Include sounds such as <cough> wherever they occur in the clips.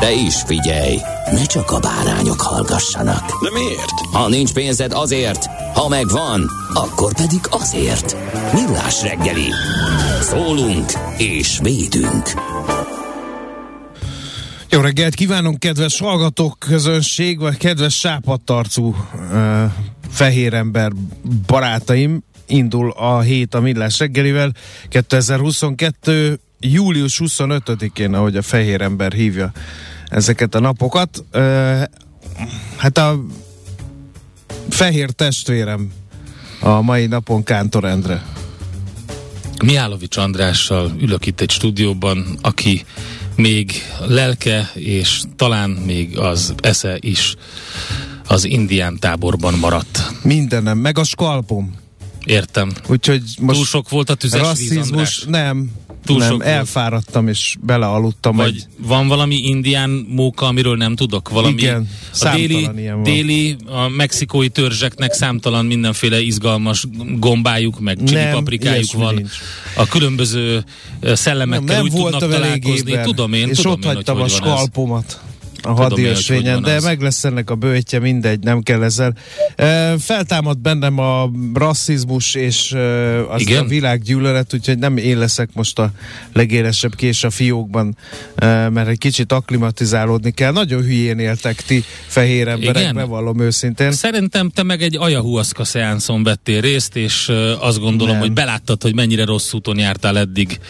De is figyelj, ne csak a bárányok hallgassanak. De miért? Ha nincs pénzed azért, ha megvan, akkor pedig azért. Millás reggeli. Szólunk és védünk. Jó reggelt kívánunk, kedves hallgatók, közönség, vagy kedves sápadtarcú uh, fehér ember barátaim. Indul a hét a Millás reggelivel. 2022. július 25-én, ahogy a fehér ember hívja ezeket a napokat. Hát a fehér testvérem a mai napon Kántor Endre. Mihálovics Andrással ülök itt egy stúdióban, aki még lelke és talán még az esze is az indián táborban maradt. Mindenem, meg a skalpom. Értem. Úgyhogy most Túl sok volt a tüzes víz, rasszizmus, András? nem, Túl nem, sok elfáradtam és belealudtam. Vagy egy, van valami indián móka, amiről nem tudok? Valami Igen, a déli, ilyen van. déli, a mexikói törzseknek számtalan mindenféle izgalmas gombájuk, meg csili Nem, paprikájuk ilyesmi van. nincs. A különböző szellemekkel nem, nem úgy tudnak találkozni. Tudom én, és tudom ott én, hagytam hogy a van ez. A hadiösvényen, de meg lesz ennek a bőtje, mindegy, nem kell ezzel. E, feltámad bennem a rasszizmus és e, az Igen? a világgyűlölet, úgyhogy nem én leszek most a legélesebb kés a fiókban, e, mert egy kicsit akklimatizálódni kell. Nagyon hülyén éltek ti fehér emberek, Igen? bevallom őszintén. Szerintem te meg egy ayahuasca szeánszon vettél részt, és azt gondolom, Nem. hogy beláttad, hogy mennyire rossz úton jártál eddig.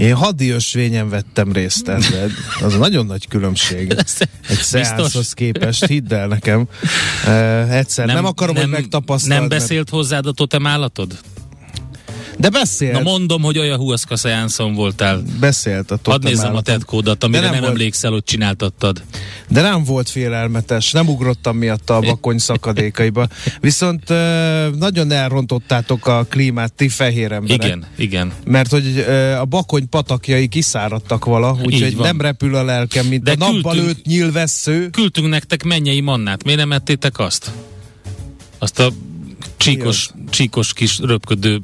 Én hadiösvényen vettem részt ebben. Az nagyon nagy különbség. <laughs> Egy szeánszhoz képest, hidd el nekem. Uh, egyszer nem, nem akarom, hogy megtapasztald. Nem mert- beszélt hozzád a totem állatod? De beszélt. Na mondom, hogy ayahuasca szeánszon voltál. beszélt a Hadd nézzem a állatom. tetkódat, amire De nem, nem volt- emlékszel, hogy csináltattad. De nem volt félelmetes, nem ugrottam miatta a bakony szakadékaiba. Viszont nagyon elrontottátok a klímát, ti fehér emberek. Igen, igen. Mert hogy a bakony patakjai kiszáradtak vala, úgyhogy nem repül a lelkem, mint De a nappal őt nyílvessző. Küldtünk nektek mennyei mannát, miért nem ettétek azt? Azt a csíkos, csíkos kis röpködő...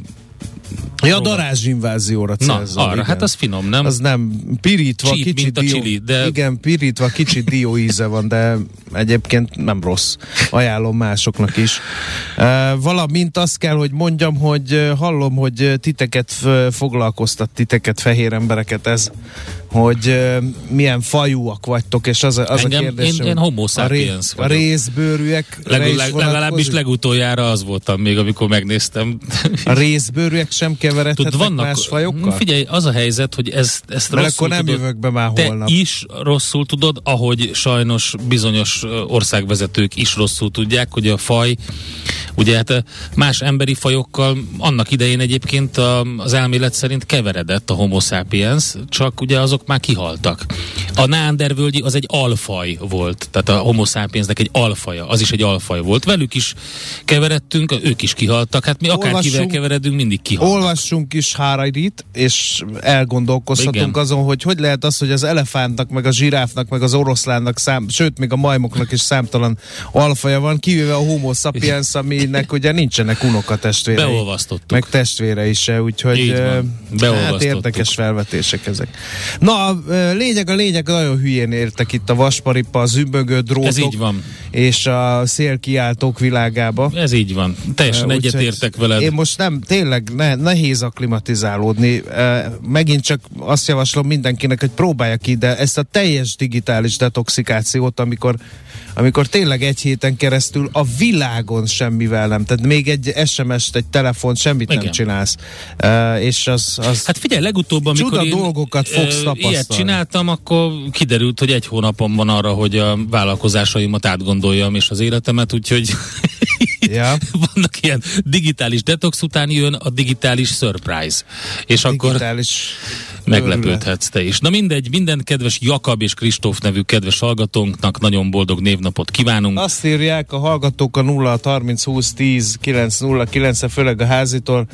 Ja, darázsinvázióra Na, célzol. arra, igen. hát az finom, nem? Az nem, pirítva, Csíp, kicsit mint a dió, chili, de- Igen, pirítva, kicsit dió íze van, de egyébként nem rossz. Ajánlom másoknak is. Uh, valamint azt kell, hogy mondjam, hogy hallom, hogy titeket foglalkoztat, titeket fehér embereket ez, hogy uh, milyen fajú,ak vagytok, és az a, az Engem- a kérdés. én- én homo sapiens a, vagyok. részbőrűek Leg, leg, legalábbis legutoljára az voltam még, amikor megnéztem. A részbőrűek sem keveredhetnek Tudod, vannak, más fajokkal? Figyelj, az a helyzet, hogy ezt, ezt Mert rosszul akkor nem tudod, jövök be már te holnap. is rosszul tudod, ahogy sajnos bizonyos országvezetők is rosszul tudják, hogy a faj, ugye hát más emberi fajokkal annak idején egyébként a, az elmélet szerint keveredett a homo sapiens, csak ugye azok már kihaltak. A neandervölgyi az egy alfaj volt, tehát a homo sapiensnek egy alfaja, az is egy alfaj volt. Velük is keveredtünk, ők is kihaltak, hát mi akárkivel Olvassunk- keveredünk, mindig kihalnak. Olvassunk is Hararit, és elgondolkozhatunk Igen. azon, hogy hogy lehet az, hogy az elefántnak, meg a zsiráfnak, meg az oroszlánnak, szám, sőt, még a majmoknak is számtalan alfaja van, kivéve a homo sapiens, aminek ugye nincsenek unokatestvérei. Beolvasztottuk. Meg testvérei se, úgyhogy hát érdekes felvetések ezek. Na, a lényeg a lényeg nagyon hülyén értek itt a vasparipa, a zümbögő drótok Ez így van. és a szélkiáltók világába. Ez így van. Teljesen egyetértek veled. Én most nem, tényleg ne, nehéz aklimatizálódni. Megint csak azt javaslom mindenkinek, hogy próbálja ki, de ezt a teljes digitális detoxikációt, amikor amikor tényleg egy héten keresztül a világon semmivel nem, tehát még egy SMS-t, egy telefon, semmit nem Igen. csinálsz. Uh, és az, az Hát figyelj, legutóbb, amikor Csuda én dolgokat fogsz tapasztalni. ilyet csináltam, akkor kiderült, hogy egy hónapom van arra, hogy a vállalkozásaimat átgondoljam és az életemet, úgyhogy ja, <laughs> vannak ilyen digitális detox után jön a digitális surprise. És akkor digitális meglepődhetsz te is. Na mindegy, minden kedves Jakab és Kristóf nevű kedves hallgatónknak nagyon boldog névnapot kívánunk. Azt írják a hallgatók a 0 30 20 10 9 0 9 főleg a házitól,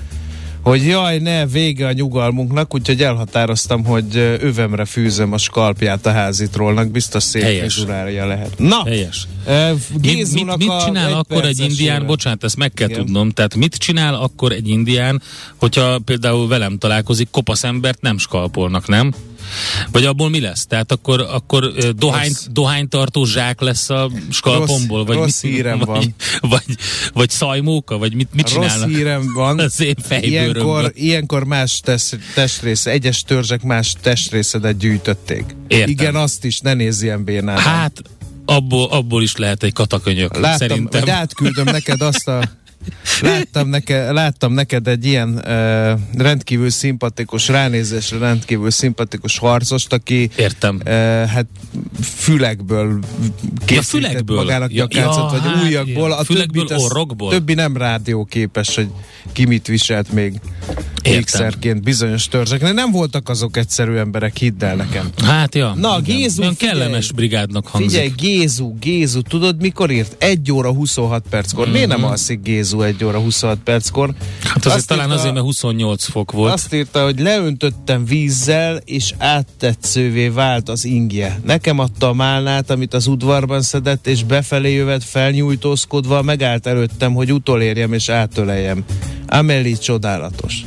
hogy jaj, ne, vége a nyugalmunknak, úgyhogy elhatároztam, hogy övemre fűzöm a skalpját a házitrónak, biztos szép Helyes. frizurája lehet. Na, Helyes. Mit, mit, csinál akkor egy indián, bocsánat, ezt meg kell Igen. tudnom, tehát mit csinál akkor egy indián, hogyha például velem találkozik, kopasz embert nem skalpolnak, nem? Vagy abból mi lesz? Tehát akkor, akkor dohány, Rossz. dohánytartó zsák lesz a skalpomból? Vagy rossz mit, hírem vagy, van. Vagy, vagy szajmóka? Vagy mit, mit Rossz csinálnak? hírem van. <laughs> Az én. Ilyenkor, ilyenkor más test, testrész, egyes törzsek más testrészedet gyűjtötték. Értem. Igen, azt is, ne nézz ilyen bénán. Hát, abból, abból is lehet egy katakönyök, Láttam, szerintem. vagy átküldöm neked azt a <laughs> Láttam, neke, láttam neked egy ilyen uh, rendkívül szimpatikus, ránézésre rendkívül szimpatikus harcost, aki Értem. uh, hát fülekből készített fülekből? magának Ja, nyakáncot, ja, vagy hát, újakból. ja. A Fülekből, az- orrokból? Többi nem rádióképes, hogy ki mit viselt még. Ékszerként bizonyos törzseknek. Nem voltak azok egyszerű emberek, hidd el nekem. Hát, ja. Na, igen. Gézu, Olyan figyelj. kellemes brigádnak hangzik. Figyelj, Gézu, Gézu, tudod mikor írt? 1 óra 26 perckor. Miért nem alszik Gézu 1 óra 26 perckor? Mhm. Hát azért Azt talán írta- azért, mert 28 fok volt. Azt írta, hogy leöntöttem vízzel, és áttetszővé vált az ingje. Nekem adta a málnát, amit az udvarban szedett, és befelé jövet felnyújtózkodva megállt előttem, hogy utolérjem és átöleljem. Amelie csodálatos.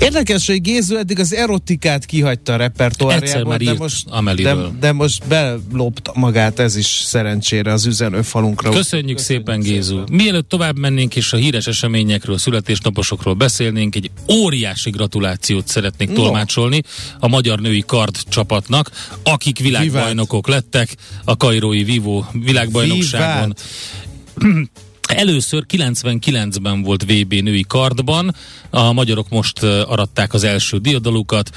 Érdekes, hogy Gézu eddig az erotikát kihagyta a repertoárjából, de most, de, de most belopta magát ez is szerencsére az üzenőfalunkra. Köszönjük szépen, Gézu. Mielőtt tovább mennénk és a híres eseményekről, születésnaposokról beszélnénk, egy óriási gratulációt szeretnék No. tolmácsolni a magyar női kard csapatnak, akik világbajnokok lettek a Kairói Vivo világbajnokságon. <clears throat> Először 99-ben volt VB női kardban, a magyarok most aratták az első diadalukat,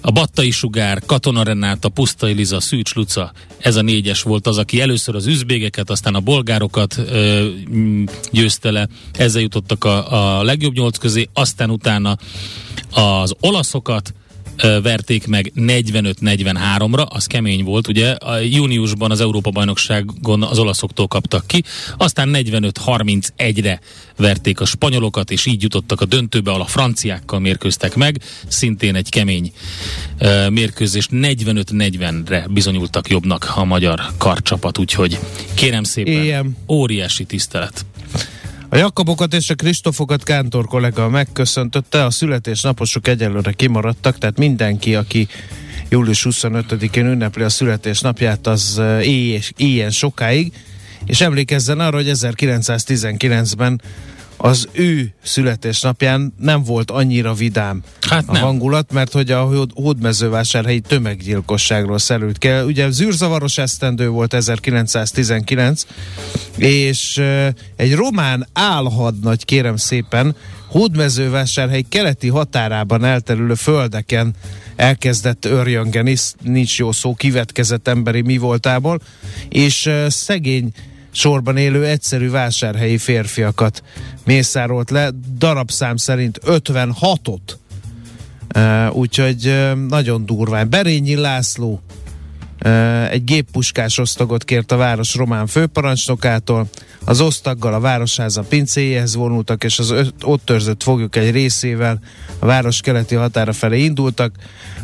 a Battai Sugár, Katona Renáta, Pusztai Liza, Szűcs Luca, ez a négyes volt az, aki először az üzbégeket, aztán a bolgárokat ö, győzte le, ezzel jutottak a, a legjobb nyolc közé, aztán utána az olaszokat, verték meg 45-43-ra, az kemény volt, ugye, a júniusban az Európa-bajnokságon az olaszoktól kaptak ki, aztán 45-31-re verték a spanyolokat, és így jutottak a döntőbe, ahol a franciákkal mérkőztek meg, szintén egy kemény ö, mérkőzés, 45-40-re bizonyultak jobbnak a magyar karcsapat, úgyhogy kérem szépen, Éljem. óriási tisztelet. A Jakobokat és a Kristofokat Kántor kollega megköszöntötte, a születésnaposok egyelőre kimaradtak, tehát mindenki, aki július 25-én ünnepli a születésnapját, az eh, élj- éljen sokáig, és emlékezzen arra, hogy 1919-ben az ő születésnapján nem volt annyira vidám Hát a nem. hangulat, mert hogy a hód- hódmezővásárhelyi tömeggyilkosságról szerült kell. Ugye zűrzavaros esztendő volt 1919, és egy román álhadnagy, kérem szépen, hódmezővásárhely keleti határában elterülő földeken elkezdett örjöngeni, nincs jó szó, kivetkezett emberi mi voltából, és szegény sorban élő egyszerű vásárhelyi férfiakat mészárolt le, darabszám szerint 56-ot. Uh, úgyhogy nagyon durván. Berényi László egy géppuskás osztagot kért a város román főparancsnokától. Az osztaggal a városháza pincéjéhez vonultak, és az öt, ott törzött foglyok egy részével a város keleti határa felé indultak,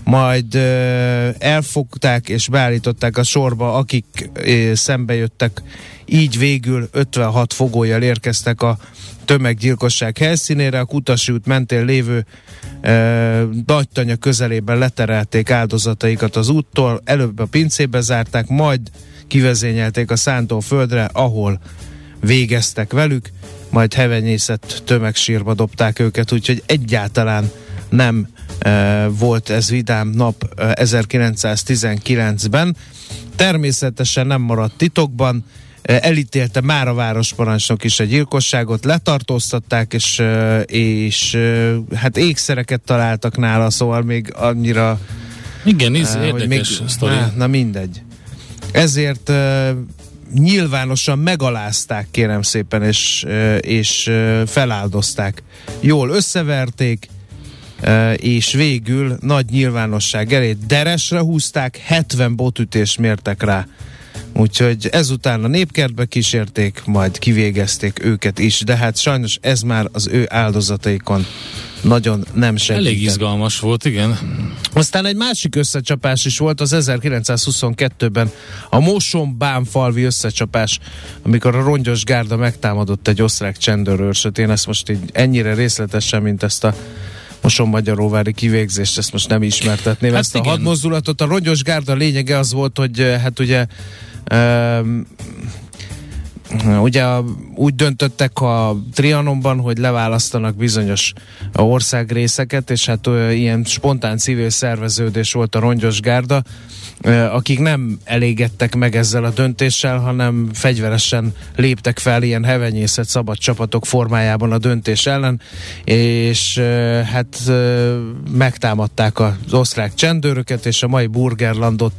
majd uh, elfogták és beállították a sorba, akik uh, szembe jöttek. Így végül 56 fogójal érkeztek a tömeggyilkosság helyszínére, a Kutasi út mentén lévő e, Nagytanya közelében leterelték áldozataikat az úttól, előbb a pincébe zárták, majd kivezényelték a szántóföldre, ahol végeztek velük, majd hevenyészet tömegsírba dobták őket, úgyhogy egyáltalán nem e, volt ez vidám nap e, 1919-ben. Természetesen nem maradt titokban, e, elítélte már a városparancsnok is a gyilkosságot, letartóztatták, és, e, és e, hát ékszereket találtak nála, szóval még annyira... Igen, ez érdekes még, sztori. Na, na mindegy. Ezért uh, nyilvánosan megalázták, kérem szépen, és, és feláldozták. Jól összeverték, és végül nagy nyilvánosság elé deresre húzták, 70 botütést mértek rá. Úgyhogy ezután a népkertbe kísérték, majd kivégezték őket is, de hát sajnos ez már az ő áldozataikon nagyon nem segített. Elég izgalmas volt, igen. Aztán egy másik összecsapás is volt az 1922-ben a Moson-Bánfalvi összecsapás, amikor a rongyos gárda megtámadott egy osztrák csendőrőrsöt. Én ezt most így ennyire részletesen, mint ezt a Moson Magyaróvári kivégzést, ezt most nem ismertetném. Hát ezt a igen. hadmozdulatot, a rongyos gárda lényege az volt, hogy eh, hát ugye um, Ugye úgy döntöttek a Trianonban, hogy leválasztanak bizonyos országrészeket, és hát ilyen spontán civil szerveződés volt a Rongyos Gárda, akik nem elégedtek meg ezzel a döntéssel, hanem fegyveresen léptek fel ilyen hevenyészet szabad csapatok formájában a döntés ellen, és hát megtámadták az osztrák csendőröket, és a mai Burgerlandot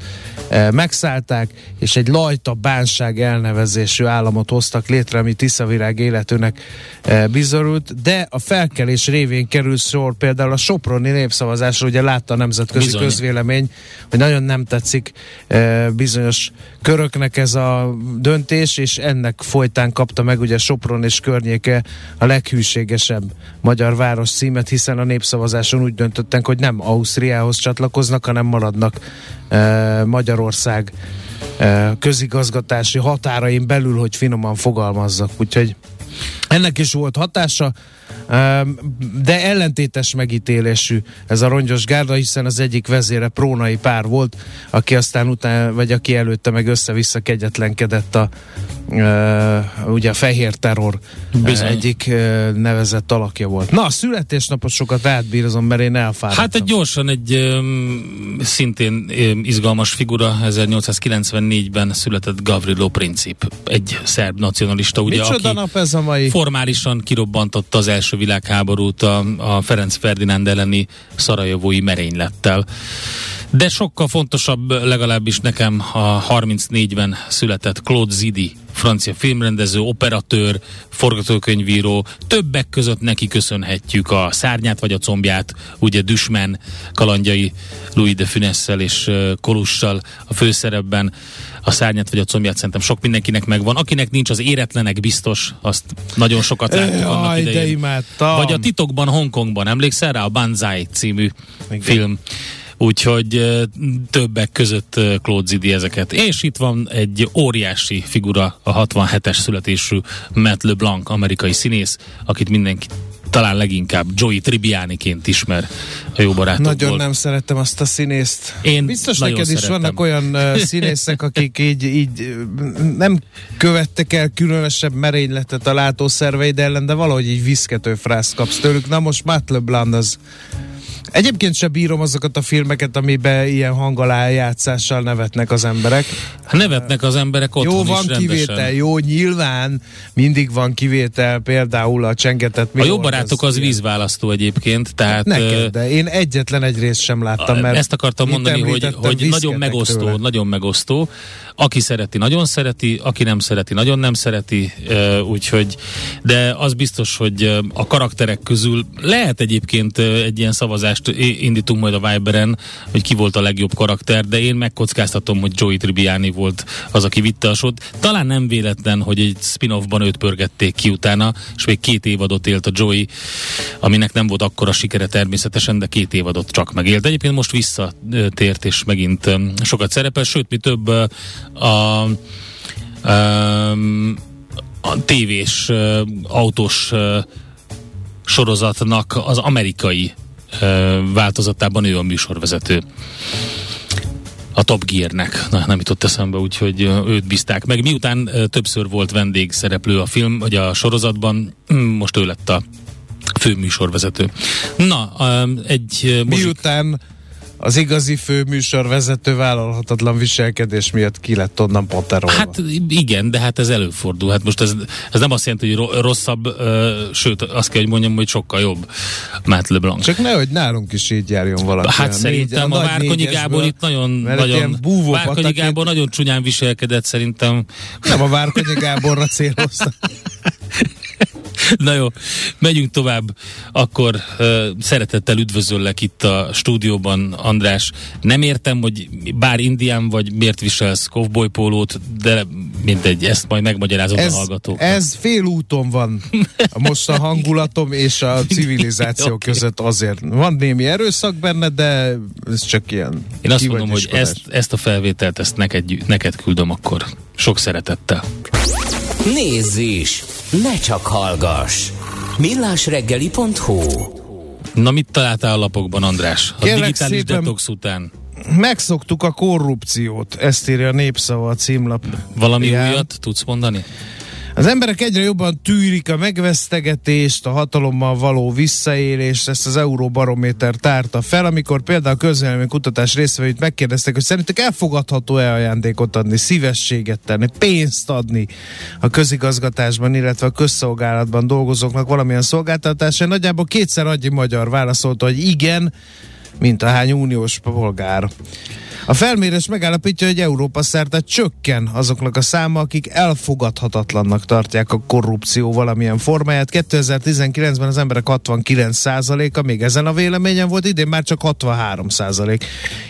megszállták, és egy lajta bánság elnevezésű államot hoztak létre, ami Tiszavirág életőnek e, bizonyult, de a felkelés révén kerül sor például a Soproni népszavazásra, ugye látta a nemzetközi Bizony. közvélemény, hogy nagyon nem tetszik e, bizonyos köröknek ez a döntés, és ennek folytán kapta meg ugye Sopron és környéke a leghűségesebb magyar város címet, hiszen a népszavazáson úgy döntöttek, hogy nem Ausztriához csatlakoznak, hanem maradnak e, Magyarország közigazgatási határain belül, hogy finoman fogalmazzak. Úgyhogy ennek is volt hatása, de ellentétes megítélésű ez a rongyos gárda, hiszen az egyik vezére prónai pár volt, aki aztán utána, vagy aki előtte meg össze-vissza kegyetlenkedett a ugye a fehér terror Bizony. egyik nevezett alakja volt. Na, a születésnapot sokat átbírozom, mert én elfáradtam. Hát egy gyorsan egy szintén izgalmas figura, 1894-ben született Gavrilo Princip, egy szerb nacionalista, ugye, Micsoda aki nap ez a mai? formálisan kirobbantotta az első világháborút a, a Ferenc Ferdinánd elleni szarajevói merénylettel. De sokkal fontosabb legalábbis nekem a 34-ben született Claude Zidi, francia filmrendező, operatőr, forgatókönyvíró. Többek között neki köszönhetjük a szárnyát vagy a combját, ugye Düsmen kalandjai Louis de Funessel és Kolussal a főszerepben. A szárnyát vagy a combját szerintem sok mindenkinek megvan. Akinek nincs az éretlenek biztos, azt nagyon sokat láttuk annak Aj, de idején. imádtam. Vagy a titokban Hongkongban, emlékszel rá? A Banzai című Igen. film. Úgyhogy többek között Claude Zidi ezeket. És itt van egy óriási figura, a 67-es születésű Matt LeBlanc, amerikai színész, akit mindenki talán leginkább Joey Tribbianiként ismer a jó barátokból. Nagyon nem szerettem azt a színészt. Én Biztos neked is szeretem. vannak olyan uh, színészek, akik így, így nem követtek el különösebb merényletet a látószerveid ellen, de valahogy így viszkető frász kapsz tőlük. Na most Matt LeBlanc az Egyébként sem bírom azokat a filmeket, amiben ilyen hangalájátszással nevetnek az emberek. Nevetnek az emberek otthon jó, is van rendesen. kivétel, jó, nyilván mindig van kivétel, például a csengetett A jó barátok az ilyen. vízválasztó egyébként, tehát... Neked, de én egyetlen egy részt sem láttam, mert Ezt akartam mondani, hogy, hogy nagyon megosztó, tőle. nagyon megosztó. Aki szereti, nagyon szereti, aki nem szereti, nagyon nem szereti, úgyhogy, de az biztos, hogy a karakterek közül lehet egyébként egy ilyen szavazást i- indítunk majd a Viberen, hogy ki volt a legjobb karakter, de én megkockáztatom, hogy Joey Tribbiani volt az, aki vitte a sót. Talán nem véletlen, hogy egy spin-offban őt pörgették ki utána, és még két évadot élt a Joey, aminek nem volt akkora sikere természetesen, de két évadot csak megélt. Egyébként most visszatért, és megint sokat szerepel, sőt, mi több ö, a um, a tévés autós sorozatnak az amerikai változatában ő a műsorvezető a Top Gearnek. Na, nem jutott eszembe, úgyhogy őt bízták meg. Miután többször volt vendégszereplő a film, vagy a sorozatban, mm, most ő lett a főműsorvezető. Na, egy... Miután az igazi főműsorvezető vállalhatatlan viselkedés miatt ki lett onnan paterolva. Hát igen, de hát ez előfordul. Hát most ez, ez nem azt jelenti, hogy rosszabb, uh, sőt, azt kell, hogy mondjam, hogy sokkal jobb Matt LeBlanc. Csak nehogy nálunk is így járjon valaki. Hát a szerintem négy, a, a Várkonyi Gábor itt nagyon, nagyon Várkonyi Gábor nagyon csúnyán viselkedett szerintem. Nem a Várkonyi Gáborra céloztam. <laughs> Na jó, megyünk tovább. Akkor uh, szeretettel üdvözöllek itt a stúdióban, András. Nem értem, hogy bár indián vagy, miért viselsz cowboy pólót, de mindegy, ezt majd megmagyarázom ez, a hallgatóknak. Ez fél úton van most a hangulatom és a <laughs> civilizáció okay. között azért. Van némi erőszak benne, de ez csak ilyen Én azt mondom, hogy ezt, ezt a felvételt, ezt neked, neked küldöm akkor. Sok szeretettel. Nézz is! Ne csak hallgass! millásreggeli.hu Na mit találtál a lapokban, András? A Kérlek digitális szépen, detox után. Megszoktuk a korrupciót, ezt írja a népszava a címlap. Valami Ján. újat tudsz mondani? Az emberek egyre jobban tűrik a megvesztegetést, a hatalommal való visszaélést, ezt az Euróbarométer tárta fel, amikor például a közvélemény kutatás részvevőit megkérdeztek, hogy szerintük elfogadható-e ajándékot adni, szívességet tenni, pénzt adni a közigazgatásban, illetve a közszolgálatban dolgozóknak valamilyen szolgáltatásra. Nagyjából kétszer annyi magyar válaszolta, hogy igen, mint a hány uniós polgár. A felmérés megállapítja, hogy Európa szerte csökken azoknak a száma, akik elfogadhatatlannak tartják a korrupció valamilyen formáját. 2019-ben az emberek 69%-a még ezen a véleményen volt, idén már csak 63%.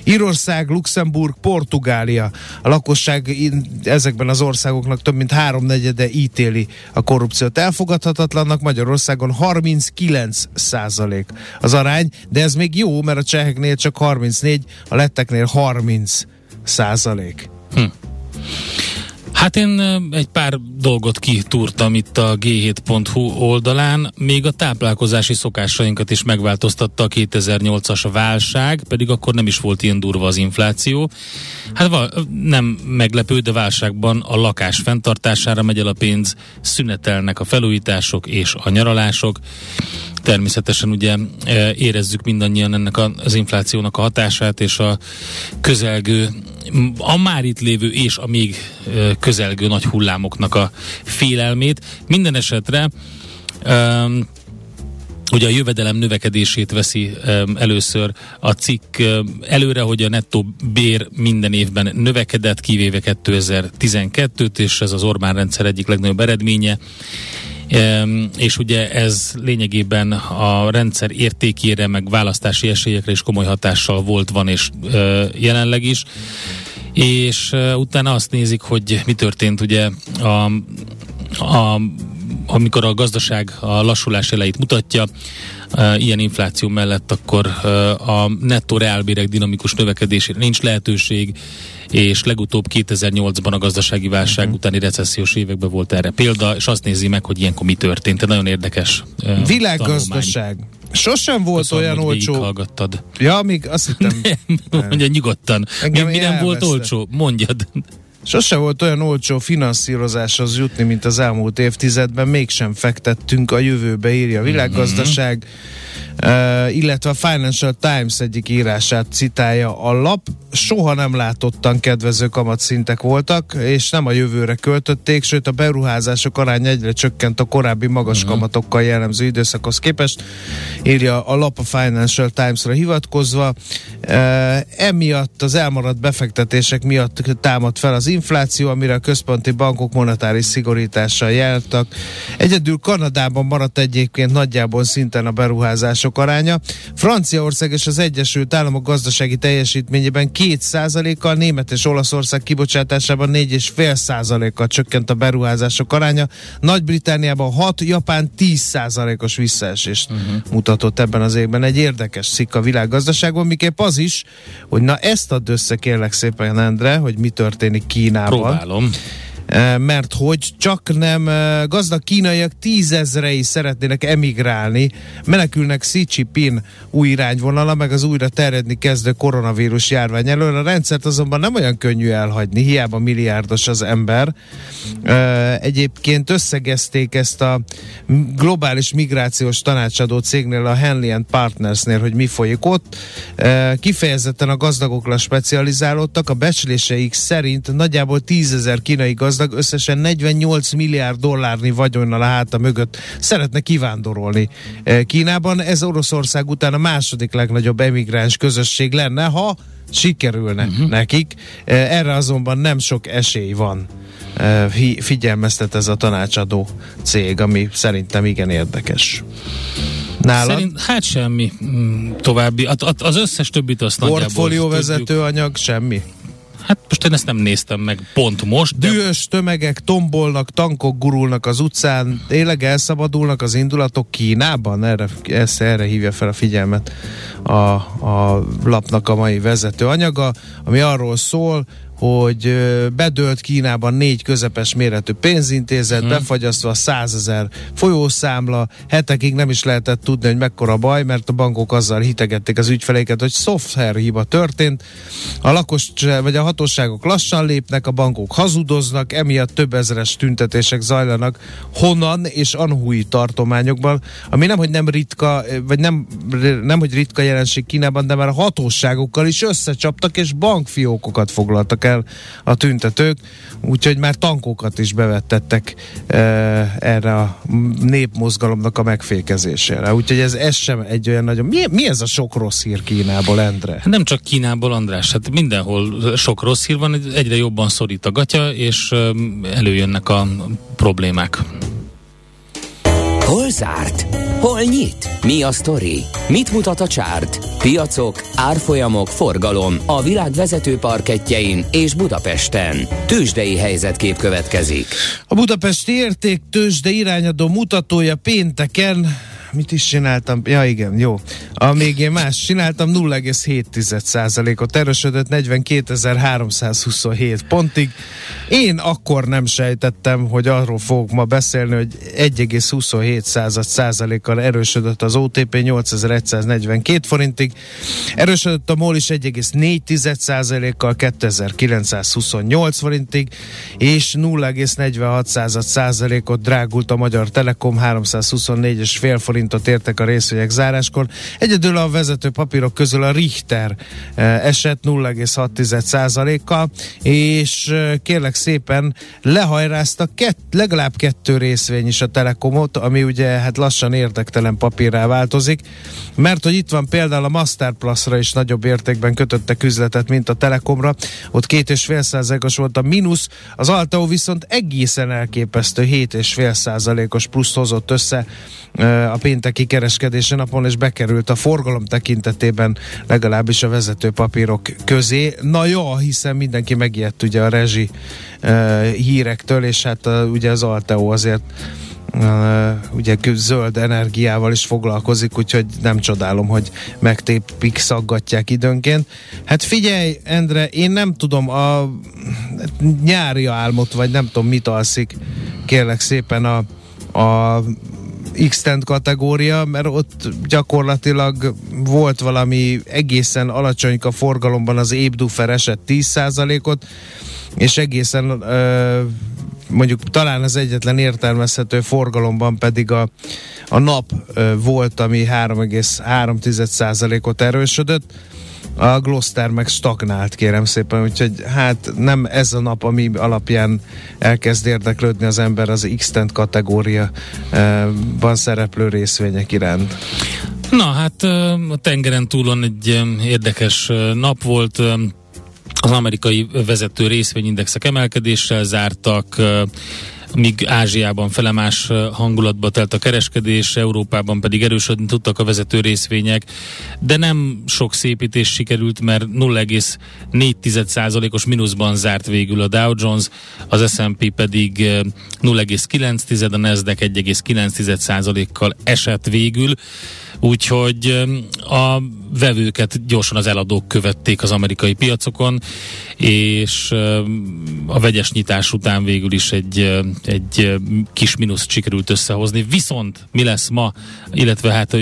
Írország, Luxemburg, Portugália. A lakosság ezekben az országoknak több mint háromnegyede ítéli a korrupciót elfogadhatatlannak, Magyarországon 39% az arány, de ez még jó, mert a cseheknél csak 34, a letteknél 30 30 százalék. Hm. Hát én egy pár dolgot kitúrtam itt a g7.hu oldalán, még a táplálkozási szokásainkat is megváltoztatta a 2008-as válság, pedig akkor nem is volt ilyen durva az infláció. Hát nem meglepő, de válságban a lakás fenntartására megy el a pénz, szünetelnek a felújítások és a nyaralások. Természetesen ugye érezzük mindannyian ennek az inflációnak a hatását, és a közelgő, a már itt lévő és a még közelgő nagy hullámoknak a félelmét. Minden esetre um, ugye a jövedelem növekedését veszi um, először a cikk um, előre, hogy a nettó bér minden évben növekedett, kivéve 2012-t, és ez az Orbán rendszer egyik legnagyobb eredménye és ugye ez lényegében a rendszer értékére, meg választási esélyekre is komoly hatással volt, van és jelenleg is. És utána azt nézik, hogy mi történt ugye a, a amikor a gazdaság a lassulás elejét mutatja, ilyen infláció mellett, akkor a nettó reálbérek dinamikus növekedésére nincs lehetőség, és legutóbb 2008-ban a gazdasági válság uh-huh. utáni recessziós években volt erre példa, és azt nézi meg, hogy ilyenkor mi történt. Ez nagyon érdekes Világgazdaság. Sosem volt Köszönöm, olyan olcsó. hallgattad. Ja, még azt hittem. <laughs> Nem, mondja nyugodtan. Engem mi, mi nem volt olcsó? Mondjad. Sose volt olyan olcsó finanszírozáshoz jutni, mint az elmúlt évtizedben, mégsem fektettünk a jövőbe, írja a világgazdaság. Mm-hmm Uh, illetve a Financial Times egyik írását citálja a lap. Soha nem látottan kedvező kamatszintek voltak, és nem a jövőre költötték, sőt a beruházások aránya egyre csökkent a korábbi magas uh-huh. kamatokkal jellemző időszakhoz képest, írja a lap a Financial Times-ra hivatkozva. Uh, emiatt az elmaradt befektetések miatt támad fel az infláció, amire a központi bankok monetáris szigorítással jeltak. Egyedül Kanadában maradt egyébként nagyjából szinten a beruházások aránya. Franciaország és az Egyesült Államok gazdasági teljesítményében 2%-kal, Német és Olaszország kibocsátásában 4,5%-kal csökkent a beruházások aránya. Nagy-Britániában 6, Japán 10%-os visszaesést uh-huh. mutatott ebben az évben. Egy érdekes szik a világgazdaságban, miképp az is, hogy na ezt add össze kérlek szépen, Endre, hogy mi történik Kínában. Próbálom. Mert hogy csak nem gazdag kínaiak tízezrei szeretnének emigrálni, menekülnek Xi Jinping új irányvonala, meg az újra terjedni kezdő koronavírus járvány elől. A rendszert azonban nem olyan könnyű elhagyni, hiába milliárdos az ember. Egyébként összegezték ezt a globális migrációs tanácsadó cégnél, a Henley Partnersnél, hogy mi folyik ott. Kifejezetten a gazdagokra specializálódtak, a becsléseik szerint nagyjából 10 ezer kínai gazdag összesen 48 milliárd dollárnyi vagyonnal a háta mögött szeretne kivándorolni Kínában. Ez Oroszország után a második legnagyobb emigráns közösség lenne, ha sikerülne uh-huh. nekik. Erre azonban nem sok esély van. Figyelmeztet ez a tanácsadó cég, ami szerintem igen érdekes. Nálad? Szerint, hát semmi mm, további. Az összes többit azt Portfólió vezető anyag, semmi? Hát most én ezt nem néztem meg pont most. De... Dühös tömegek tombolnak, tankok gurulnak az utcán, tényleg elszabadulnak az indulatok Kínában? Erre, ezt, erre hívja fel a figyelmet a, a lapnak a mai vezető anyaga, ami arról szól, hogy bedölt Kínában négy közepes méretű pénzintézet, hmm. befagyasztva 100 ezer folyószámla, hetekig nem is lehetett tudni, hogy mekkora baj, mert a bankok azzal hitegették az ügyfeléket, hogy szoftver hiba történt, a lakos vagy a hatóságok lassan lépnek, a bankok hazudoznak, emiatt több ezeres tüntetések zajlanak Honan és Anhui tartományokban, ami nem, hogy nem ritka, vagy nem, nem hogy ritka jelenség Kínában, de már a hatóságokkal is összecsaptak, és bankfiókokat foglaltak el el a tüntetők, úgyhogy már tankokat is bevettettek e, erre a népmozgalomnak a megfékezésére. Úgyhogy ez, ez sem egy olyan nagyon... Mi, mi ez a sok rossz hír Kínából, Endre? Nem csak Kínából, András, hát mindenhol sok rossz hír van, egyre jobban szorít a gatya, és előjönnek a problémák. Hol zárt? Hol nyit? Mi a sztori? Mit mutat a csárt? Piacok, árfolyamok, forgalom a világ vezető parketjein és Budapesten. Tősdei helyzetkép következik. A Budapesti érték tősde irányadó mutatója pénteken mit is csináltam? Ja igen, jó. Amíg én más csináltam, 0,7%-ot erősödött 42.327 pontig. Én akkor nem sejtettem, hogy arról fogok ma beszélni, hogy 1,27 százalékkal erősödött az OTP 8142 forintig. Erősödött a MOL is 1,4 százalékkal 2928 forintig, és 0,46 százalékot drágult a Magyar Telekom 324,5 forint forintot értek a részvények záráskor. Egyedül a vezető papírok közül a Richter eh, esett 0,6%-kal, és eh, kérlek szépen lehajrázta kett, legalább kettő részvény is a Telekomot, ami ugye hát lassan érdektelen papírrá változik, mert hogy itt van például a Masterplusra is nagyobb értékben kötöttek üzletet, mint a Telekomra, ott két és fél százalékos volt a mínusz, az Alteo viszont egészen elképesztő 7,5 százalékos plusz hozott össze a pénteki kereskedési napon, és bekerült a forgalom tekintetében legalábbis a vezető papírok közé. Na jó, hiszen mindenki megijedt ugye a rezsi hírektől, és hát ugye az Alteo azért Uh, ugye zöld energiával is foglalkozik, úgyhogy nem csodálom, hogy megtépik, szaggatják időnként. Hát figyelj, Endre, én nem tudom, a nyári álmot, vagy nem tudom, mit alszik, kérlek szépen a, a x kategória, mert ott gyakorlatilag volt valami egészen alacsonyka forgalomban az Ébdufer eset 10%-ot, és egészen ö, mondjuk talán az egyetlen értelmezhető forgalomban pedig a, a nap ö, volt, ami 3,3%-ot erősödött a Gloucester meg stagnált, kérem szépen, úgyhogy hát nem ez a nap, ami alapján elkezd érdeklődni az ember az x kategóriaban szereplő részvények iránt. Na hát a tengeren túlon egy érdekes nap volt, az amerikai vezető részvényindexek emelkedéssel zártak, míg Ázsiában felemás hangulatba telt a kereskedés, Európában pedig erősödni tudtak a vezető részvények, de nem sok szépítés sikerült, mert 0,4%-os mínuszban zárt végül a Dow Jones, az S&P pedig 0,9, a Nasdaq 1,9%-kal esett végül, úgyhogy a vevőket gyorsan az eladók követték az amerikai piacokon, és a vegyes nyitás után végül is egy, egy kis mínusz sikerült összehozni. Viszont mi lesz ma, illetve hát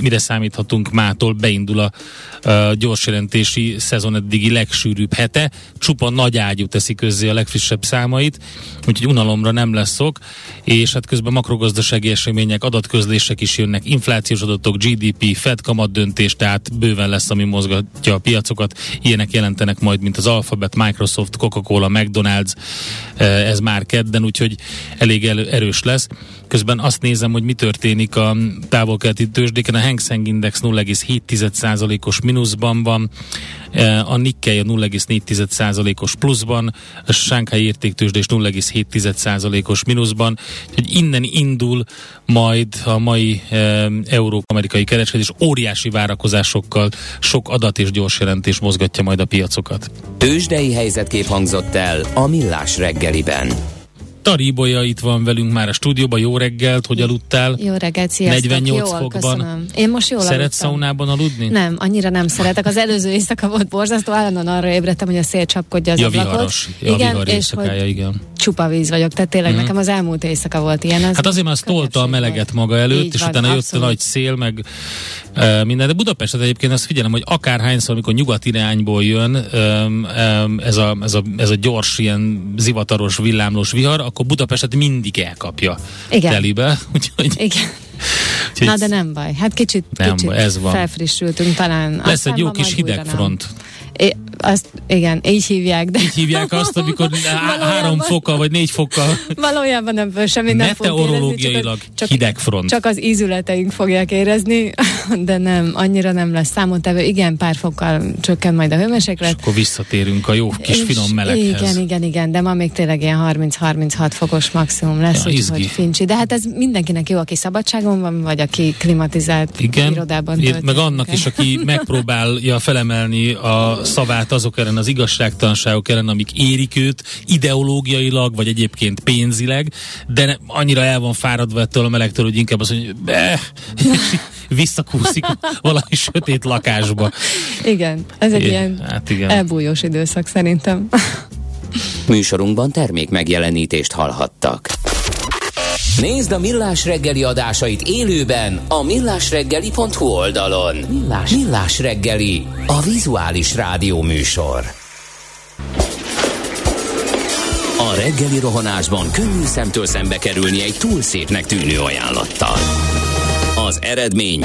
mire számíthatunk mától, beindul a, a gyorsjelentési szezon eddigi legsűrűbb hete, csupa nagy ágyú teszi közzé a legfrissebb számait, úgyhogy unalomra nem lesz szok, és hát közben makrogazdasági események, adatközlések is jönnek, inflációs adatok, GDP, Fed kamat döntés, tehát bőven lesz, ami mozgatja a piacokat. Ilyenek jelentenek majd, mint az Alphabet, Microsoft, Coca-Cola, McDonald's, eh, ez már kedden, úgyhogy elég erős lesz. Közben azt nézem, hogy mi történik a távol-keleti tőzsdéken. A Hang Seng Index 0,7%-os mínuszban van, eh, a Nikkei a 0,4%-os pluszban, a Shanghai értéktőzsdés 0,7%-os mínuszban, hogy innen indul majd a mai e, euró-amerikai kereskedés óriási várakozásokkal, sok adat és gyors jelentés mozgatja majd a piacokat. Tőzsdei helyzetkép hangzott el a Millás reggeliben. Taribolya itt van velünk már a stúdióban. Jó reggelt, hogy aludtál? Jó reggelt, sziasztok. 48 jól, fokban. Köszönöm. Én most jól Szeret aludtam. szaunában aludni? Nem, annyira nem szeretek. Az előző éjszaka volt borzasztó, állandóan arra ébredtem, hogy a szél csapkodja az ja, ablakot. viharos. Ja, igen, vihar és hogy igen. csupa víz vagyok, tehát tényleg Mhm. nekem az elmúlt éjszaka volt ilyen. Az Hát azért, mert az tolta a meleget maga előtt, Így és van, utána jött abszolút. a nagy szél, meg e, minden. De Budapestet egyébként azt figyelem, hogy akárhányszor, amikor nyugat irányból jön um, um, ez, a, ez, a, ez a gyors, ilyen zivataros, villámlós vihar, akkor Budapestet mindig elkapja Igen. telibe. <laughs> Úgyhogy, Igen. úgyhogy Na de nem baj, hát kicsit, Nem kicsit baj, ez van. felfrissültünk talán. lesz Aztán egy jó kis hidegfront. É, azt, igen, így hívják, de Így hívják azt, amikor <laughs> há- három Valójában- fokkal, vagy négy fokkal valójában ebből semmi nem fog érezni, csak, csak, hidegfront. csak az ízületeink fogják érezni, <laughs> de nem, annyira nem lesz számottevő. Igen, pár fokkal csökken majd a És hőmérséklet. akkor visszatérünk a jó kis És finom meleghez. Igen, igen, igen, de ma még tényleg ilyen 30-36 fokos maximum lesz, Ja, úgyhogy fincsi. De hát ez mindenkinek jó, aki szabadságon van, vagy aki klimatizált Igen, irodában tölti meg annak is, aki megpróbálja felemelni a szavát azok ellen, az igazságtalanságok ellen, amik érik őt ideológiailag, vagy egyébként pénzileg, de ne, annyira el van fáradva ettől a melegtől, hogy inkább azt mondja, hogy be, <laughs> visszakúszik valami sötét lakásba. Igen, ez egy É, ilyen hát igen. elbújós időszak szerintem. Műsorunkban termék megjelenítést hallhattak. Nézd a Millás reggeli adásait élőben a millásreggeli.hu oldalon. Millás, Millás reggeli, a vizuális rádió műsor. A reggeli rohanásban könnyű szemtől szembe kerülni egy túl szépnek tűnő ajánlattal. Az eredmény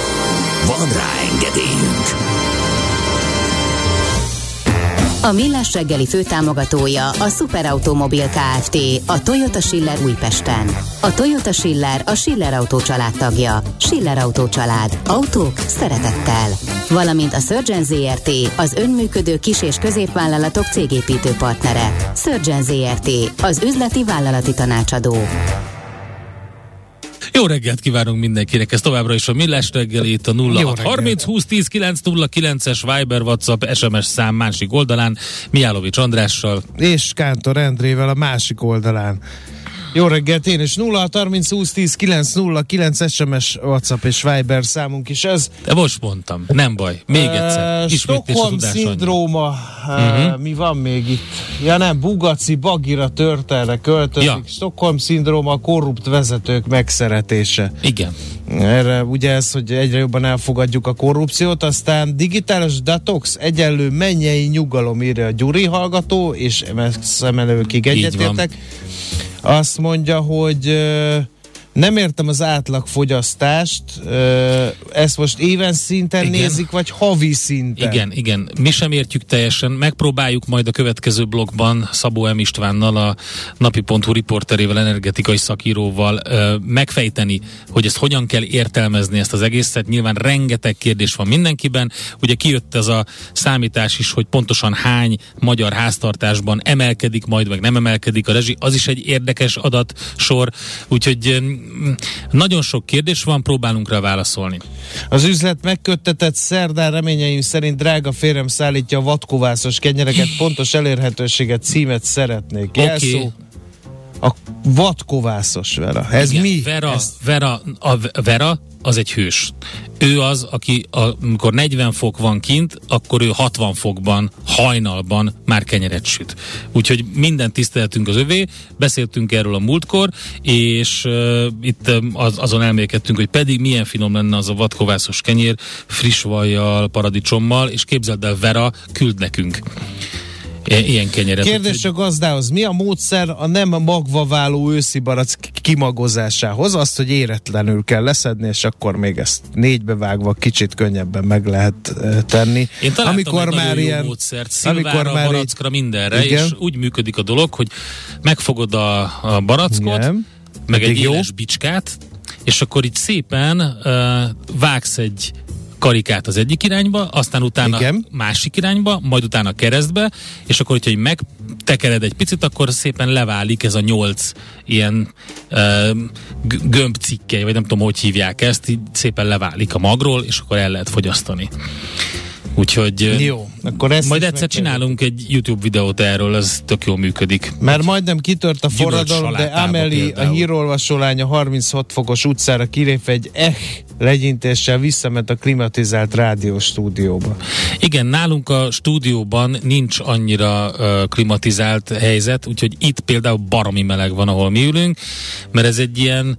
Van rá engedélyünk! A Millás reggeli főtámogatója a Superautomobil KFT, a Toyota Schiller Újpesten. A Toyota Schiller a Schiller Autó család tagja. Schiller Autó család. Autók szeretettel. Valamint a Surgeon ZRT, az önműködő kis- és középvállalatok cégépítő partnere. Surgeon ZRT, az üzleti vállalati tanácsadó. Jó reggelt kívánunk mindenkinek, ez továbbra is a Millás reggeli, itt a 0 Jó reggelt. 30 20 10 9 0 9-es Viber, WhatsApp, SMS szám másik oldalán, Miálovics Andrással. és Kántor Endrével a másik oldalán. Jó reggelt, én is 0 30 20 10 9 0 9 SMS, WhatsApp és Viber számunk is ez. De most mondtam, nem baj, még egyszer. Uh, Stockholm szindróma, uh, mi van még itt? Ja nem, Bugaci Bagira történelre költözik. Ja. Stockholm szindróma, korrupt vezetők megszeretése. Igen. Erre ugye ez, hogy egyre jobban elfogadjuk a korrupciót, aztán digitális detox, egyenlő mennyei nyugalom írja a Gyuri hallgató, és szemelőkig egyetértek. Azt mondja, hogy nem értem az átlagfogyasztást, ezt most éven szinten Igen. nézik, vagy havi szinten? Igen, igen. Mi sem értjük teljesen. Megpróbáljuk majd a következő blogban Szabó M. Istvánnal, a napi.hu riporterével, energetikai szakíróval megfejteni, hogy ezt hogyan kell értelmezni ezt az egészet. Nyilván rengeteg kérdés van mindenkiben. Ugye kijött ez a számítás is, hogy pontosan hány magyar háztartásban emelkedik majd, meg nem emelkedik a rezsi. Az is egy érdekes adatsor. Úgyhogy nagyon sok kérdés van, próbálunk rá válaszolni. Az üzlet megköttetett szerdán reményeim szerint drága férjem szállítja a vadkovászos kenyereket, pontos elérhetőséget, címet szeretnék. Oké. Jelszó, a vadkovászos Vera. Ez Igen, mi? Vera, Ez, Vera, a Vera az egy hős. Ő az, aki a, amikor 40 fok van kint, akkor ő 60 fokban, hajnalban már kenyeret süt. Úgyhogy minden tiszteletünk az övé, beszéltünk erről a múltkor, és uh, itt az, azon elmélkedtünk, hogy pedig milyen finom lenne az a vadkovászos kenyér, friss vajjal, paradicsommal, és képzeld el, Vera küld nekünk ilyen kenyeret. Kérdés a gazdához. Mi a módszer a nem magva váló őszi barack kimagozásához? Azt, hogy éretlenül kell leszedni, és akkor még ezt négybe vágva kicsit könnyebben meg lehet eh, tenni. Én amikor egy már nagyon jó ilyen, módszert, szilvára, már így- barackra, mindenre, Igen. és úgy működik a dolog, hogy megfogod a, a barackot, Igen. meg Eddig egy jó. éles bicskát, és akkor így szépen uh, vágsz egy karikát az egyik irányba, aztán utána Igen. másik irányba, majd utána keresztbe, és akkor, hogyha megtekered egy picit, akkor szépen leválik ez a nyolc ilyen gömbcikkely, vagy nem tudom, hogy hívják ezt, így szépen leválik a magról, és akkor el lehet fogyasztani. Úgyhogy Jó, akkor ezt majd egyszer csinálunk egy YouTube videót erről, ez tök jól működik. Mert majdnem kitört a forradalom, de Ameli, a például. hírolvasó lánya 36 fokos utcára kilépve egy eh legyintéssel visszament a klimatizált rádióstúdióba. Igen, nálunk a stúdióban nincs annyira uh, klimatizált helyzet, úgyhogy itt például baromi meleg van, ahol mi ülünk, mert ez egy ilyen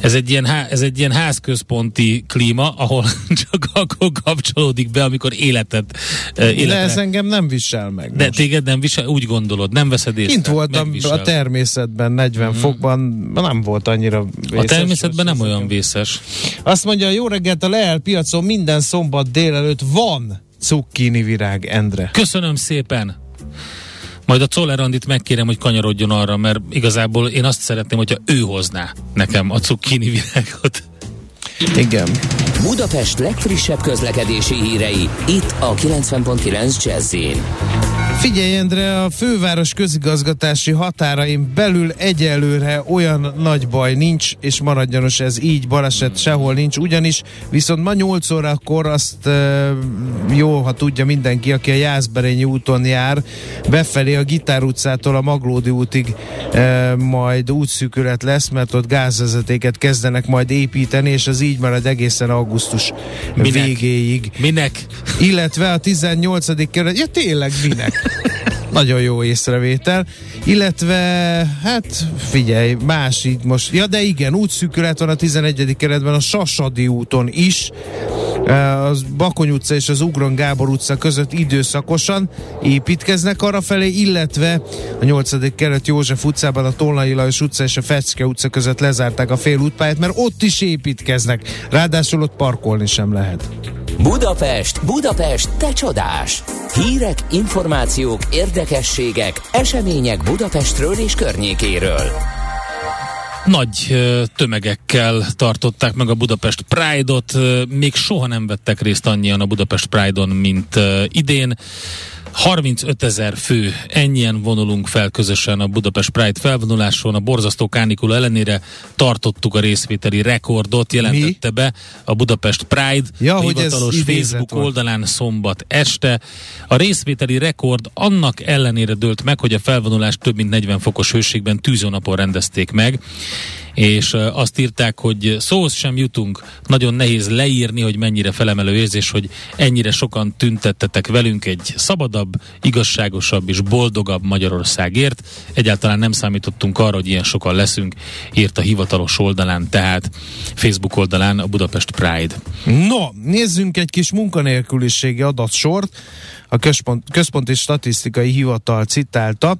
ez egy ilyen, há, ez egy ilyen házközponti klíma, ahol <laughs> csak akkor kapcsolódik be, amikor életed uh, De életre. ez engem nem visel meg. De most. téged nem visel, úgy gondolod, nem veszed észre. Kint voltam megvisel. a természetben 40 fokban, nem volt annyira vészes. A természetben nem olyan vészes. Azt mondja, jó reggelt a Lehel piacon minden szombat délelőtt van cukkini virág, Endre. Köszönöm szépen! Majd a Czoller Andit megkérem, hogy kanyarodjon arra, mert igazából én azt szeretném, hogyha ő hozná nekem a cukkini virágot. Igen. Budapest legfrissebb közlekedési hírei, itt a 90.9 jazz Figyelj, Endre, a főváros közigazgatási határain belül egyelőre olyan nagy baj nincs, és maradjanos ez így, baleset sehol nincs, ugyanis viszont ma 8 órakor azt e, jó, ha tudja mindenki, aki a Jászberényi úton jár, befelé a Gitár utcától a Maglódi útig e, majd útszűkület lesz, mert ott gázvezetéket kezdenek majd építeni, és az így marad egészen augusztus Minek? végéig Minek? illetve a 18. kerület, ja tényleg minek? Nagyon jó észrevétel. Illetve, hát figyelj, más így most. Ja, de igen, útszűkület van a 11. keretben a Sasadi úton is. Az Bakony utca és az Ugron Gábor utca között időszakosan építkeznek arra felé, illetve a 8. kelet József utcában a Tolnai Lajos utca és a Fecske utca között lezárták a félútpályát, mert ott is építkeznek. Ráadásul ott parkolni sem lehet. Budapest, Budapest, te csodás! Hírek, információk, érdekességek, események Budapestről és környékéről. Nagy tömegekkel tartották meg a Budapest Pride-ot, még soha nem vettek részt annyian a Budapest Pride-on, mint idén. 35 ezer fő, ennyien vonulunk fel közösen a Budapest Pride felvonuláson. A borzasztó kánikula ellenére tartottuk a részvételi rekordot, jelentette be a Budapest Pride Ja, a hivatalos Facebook volt. oldalán szombat este. A részvételi rekord annak ellenére dőlt meg, hogy a felvonulás több mint 40 fokos hőségben tűzónapon rendezték meg és azt írták, hogy szóhoz sem jutunk, nagyon nehéz leírni, hogy mennyire felemelő érzés, hogy ennyire sokan tüntettetek velünk egy szabadabb, igazságosabb és boldogabb Magyarországért. Egyáltalán nem számítottunk arra, hogy ilyen sokan leszünk, írt a hivatalos oldalán, tehát Facebook oldalán a Budapest Pride. No, nézzünk egy kis munkanélküliségi adatsort. A Központ, Központi Statisztikai Hivatal citálta.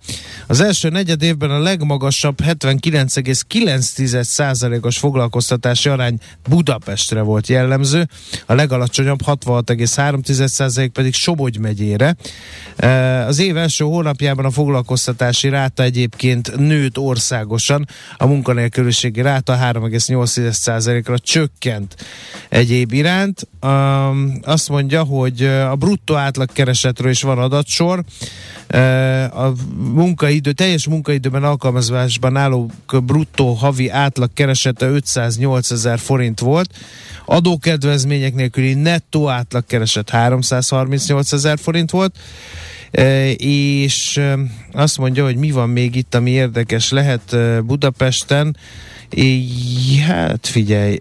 Az első negyed évben a legmagasabb 79,9%-os foglalkoztatási arány Budapestre volt jellemző, a legalacsonyabb 66,3% pedig Somogy megyére. Az év első hónapjában a foglalkoztatási ráta egyébként nőtt országosan, a munkanélküliségi ráta 3,8%-ra csökkent egyéb iránt. Azt mondja, hogy a bruttó átlagkeresetről is van adatsor. A munkaidő, teljes munkaidőben alkalmazásban álló bruttó havi átlagkeresete 508 ezer forint volt, adókedvezmények nélküli nettó átlagkereset 338 ezer forint volt, és azt mondja, hogy mi van még itt, ami érdekes lehet Budapesten. Hát figyelj,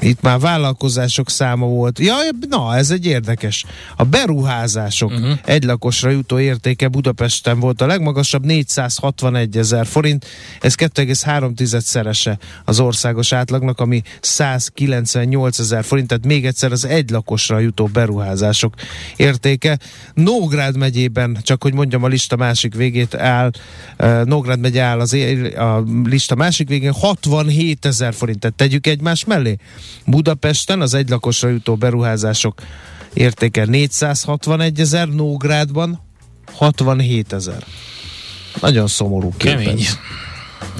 itt már vállalkozások száma volt. Ja, na, ez egy érdekes. A beruházások uh-huh. egy lakosra jutó értéke Budapesten volt a legmagasabb, 461 ezer forint. Ez 2,3 szerese az országos átlagnak, ami 198 ezer forint, tehát még egyszer az egy lakosra jutó beruházások értéke. Nógrád megyében, csak hogy mondjam, a lista másik végét áll, Nógrád megye áll az é- a lista másik végén 67 ezer forint, tehát tegyük egymás mellé. Budapesten az egylakosra jutó beruházások értéke 461 ezer, Nógrádban 67 ezer. Nagyon szomorú képen. Kemény.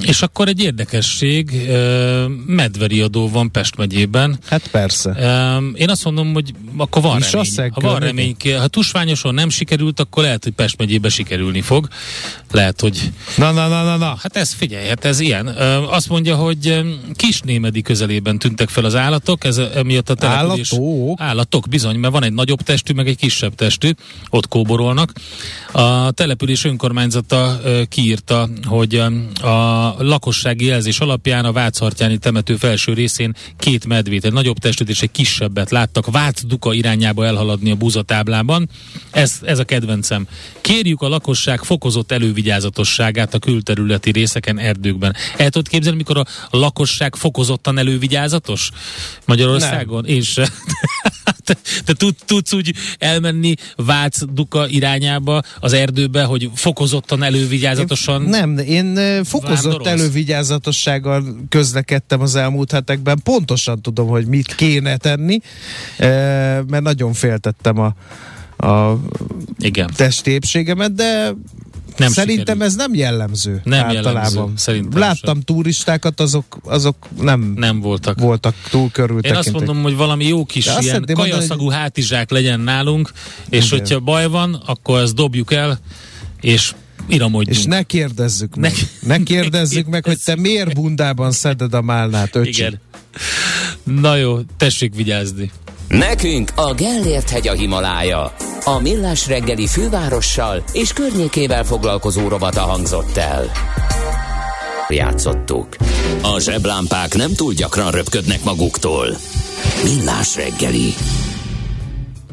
És akkor egy érdekesség, medveri adó van Pest megyében. Hát persze. Én azt mondom, hogy akkor van És remény. Ha van remény, ha tusványoson nem sikerült, akkor lehet, hogy Pest megyébe sikerülni fog. Lehet, hogy... Na, na, na, na, na. Hát ez figyelj, hát ez ilyen. Azt mondja, hogy Kisnémedi közelében tűntek fel az állatok, ez emiatt a település... Állatok? Állatok, bizony, mert van egy nagyobb testű, meg egy kisebb testű, ott kóborolnak. A település önkormányzata kiírta, hogy a lakossági jelzés alapján a Váchartyáni temető felső részén két medvét, egy nagyobb testűt és egy kisebbet láttak Vác Duka irányába elhaladni a búzatáblában. Ez, ez a kedvencem. Kérjük a lakosság fokozott elővigyázatosságát a külterületi részeken, erdőkben. El tudod képzelni, mikor a lakosság fokozottan elővigyázatos Magyarországon? Nem. Én sem. Te, te tud, tudsz úgy elmenni Vác Duka irányába az erdőbe, hogy fokozottan elővigyázatosan Nem, én fokozott Vándorolsz? elővigyázatossággal közlekedtem az elmúlt hetekben. Pontosan tudom, hogy mit kéne tenni, mert nagyon féltettem a, a Igen. testi épségemet, de Nem Szerintem sikerült. ez nem jellemző Nem általában. jellemző, szerintem Láttam sem. turistákat, azok, azok nem, Nem voltak. voltak túl Én körültekintők. azt mondom, hogy valami jó kis De ilyen kajaszagú hátizsák legyen nálunk, és Igen. hogyha baj van, akkor ezt dobjuk el, és iramodjunk. És ne kérdezzük meg. Ne- Ne kérdezzük meg, hogy te miért bundában szeded a málnát, öcsi. Igen. Na jó, tessék vigyázni. Nekünk a Gellért hegy a Himalája. A Millás reggeli fővárossal és környékével foglalkozó rovata hangzott el. Játszottuk. A zseblámpák nem túl gyakran röpködnek maguktól. Millás reggeli.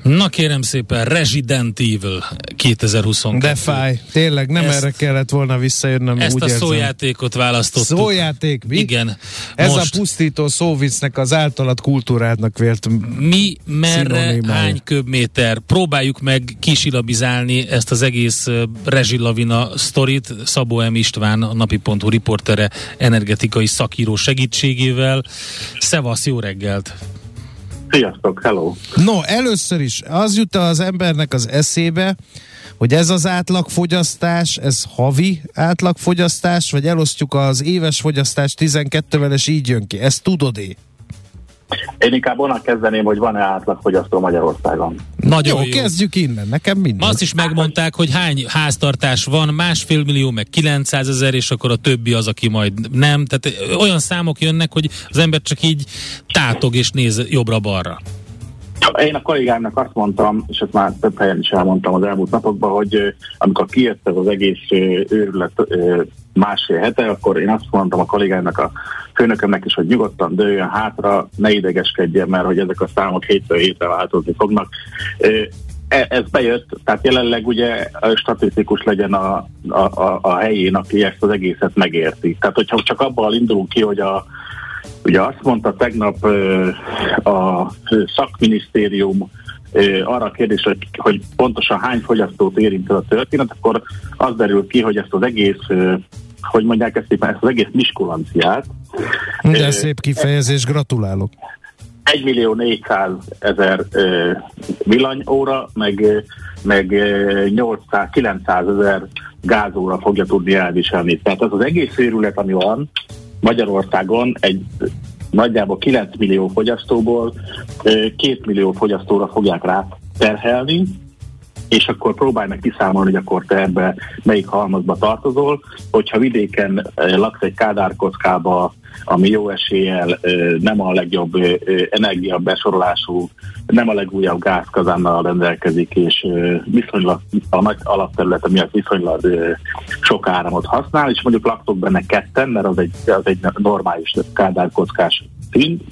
Na kérem szépen, Resident Evil 2022. De fáj. Tényleg nem Ezt- erre kellett volna visszajönnöm, Ezt úgy a érzem. szójátékot választottuk. Szójáték, mi? Igen. Ez Most a pusztító szóviccnek az általad kultúrádnak vért. mi, merre, Szinonimája. hány köbméter? Próbáljuk meg kisilabizálni ezt az egész rezsilavina sztorit Szabó M. István, a napi.hu riportere, energetikai szakíró segítségével. Szevasz, jó reggelt! Sziasztok, hello! No, először is az jut az embernek az eszébe, hogy ez az átlagfogyasztás, ez havi átlagfogyasztás, vagy elosztjuk az éves fogyasztást 12-vel, és így jön ki. Ezt tudod-e? Én inkább onnan kezdeném, hogy van-e átlagfogyasztó Magyarországon. Nagyon Jó, jó. kezdjük innen, nekem minden. Azt is megmondták, hogy hány háztartás van, másfél millió, meg 900 ezer, és akkor a többi az, aki majd nem. Tehát olyan számok jönnek, hogy az ember csak így tátog és néz jobbra-balra. Én a kollégámnak azt mondtam, és ezt már több helyen is elmondtam az elmúlt napokban, hogy amikor kijött ez az egész őrület másfél hete, akkor én azt mondtam a kollégámnak, a főnökömnek is, hogy nyugodtan dőljön hátra, ne idegeskedjen, mert hogy ezek a számok hétről hétre változni fognak. E- Ez bejött, tehát jelenleg ugye statisztikus legyen a, a, a, a helyén, aki ezt az egészet megérti. Tehát, hogyha csak abból indulunk ki, hogy a, Ugye azt mondta tegnap a szakminisztérium arra a kérdésre, hogy, pontosan hány fogyasztót érint ez a történet, akkor az derül ki, hogy ezt az egész, hogy mondják ezt ezt az egész miskulanciát, De szép kifejezés, gratulálok. 1 millió 400 ezer villanyóra, meg, meg ö, 800, 900 ezer gázóra fogja tudni elviselni. Tehát az az egész őrület, ami van Magyarországon, egy nagyjából 9 millió fogyasztóból ö, 2 millió fogyasztóra fogják rá terhelni, és akkor próbálj meg kiszámolni, hogy akkor te ebbe melyik halmazba tartozol. Hogyha vidéken eh, laksz egy kádárkockába, ami jó eséllyel eh, nem a legjobb eh, energia besorolású, nem a legújabb gázkazánnal rendelkezik, és viszonylag a nagy alapterülete miatt viszonylag sok áramot használ, és mondjuk laktok benne ketten, mert az egy, az egy normális kádárkockás szint,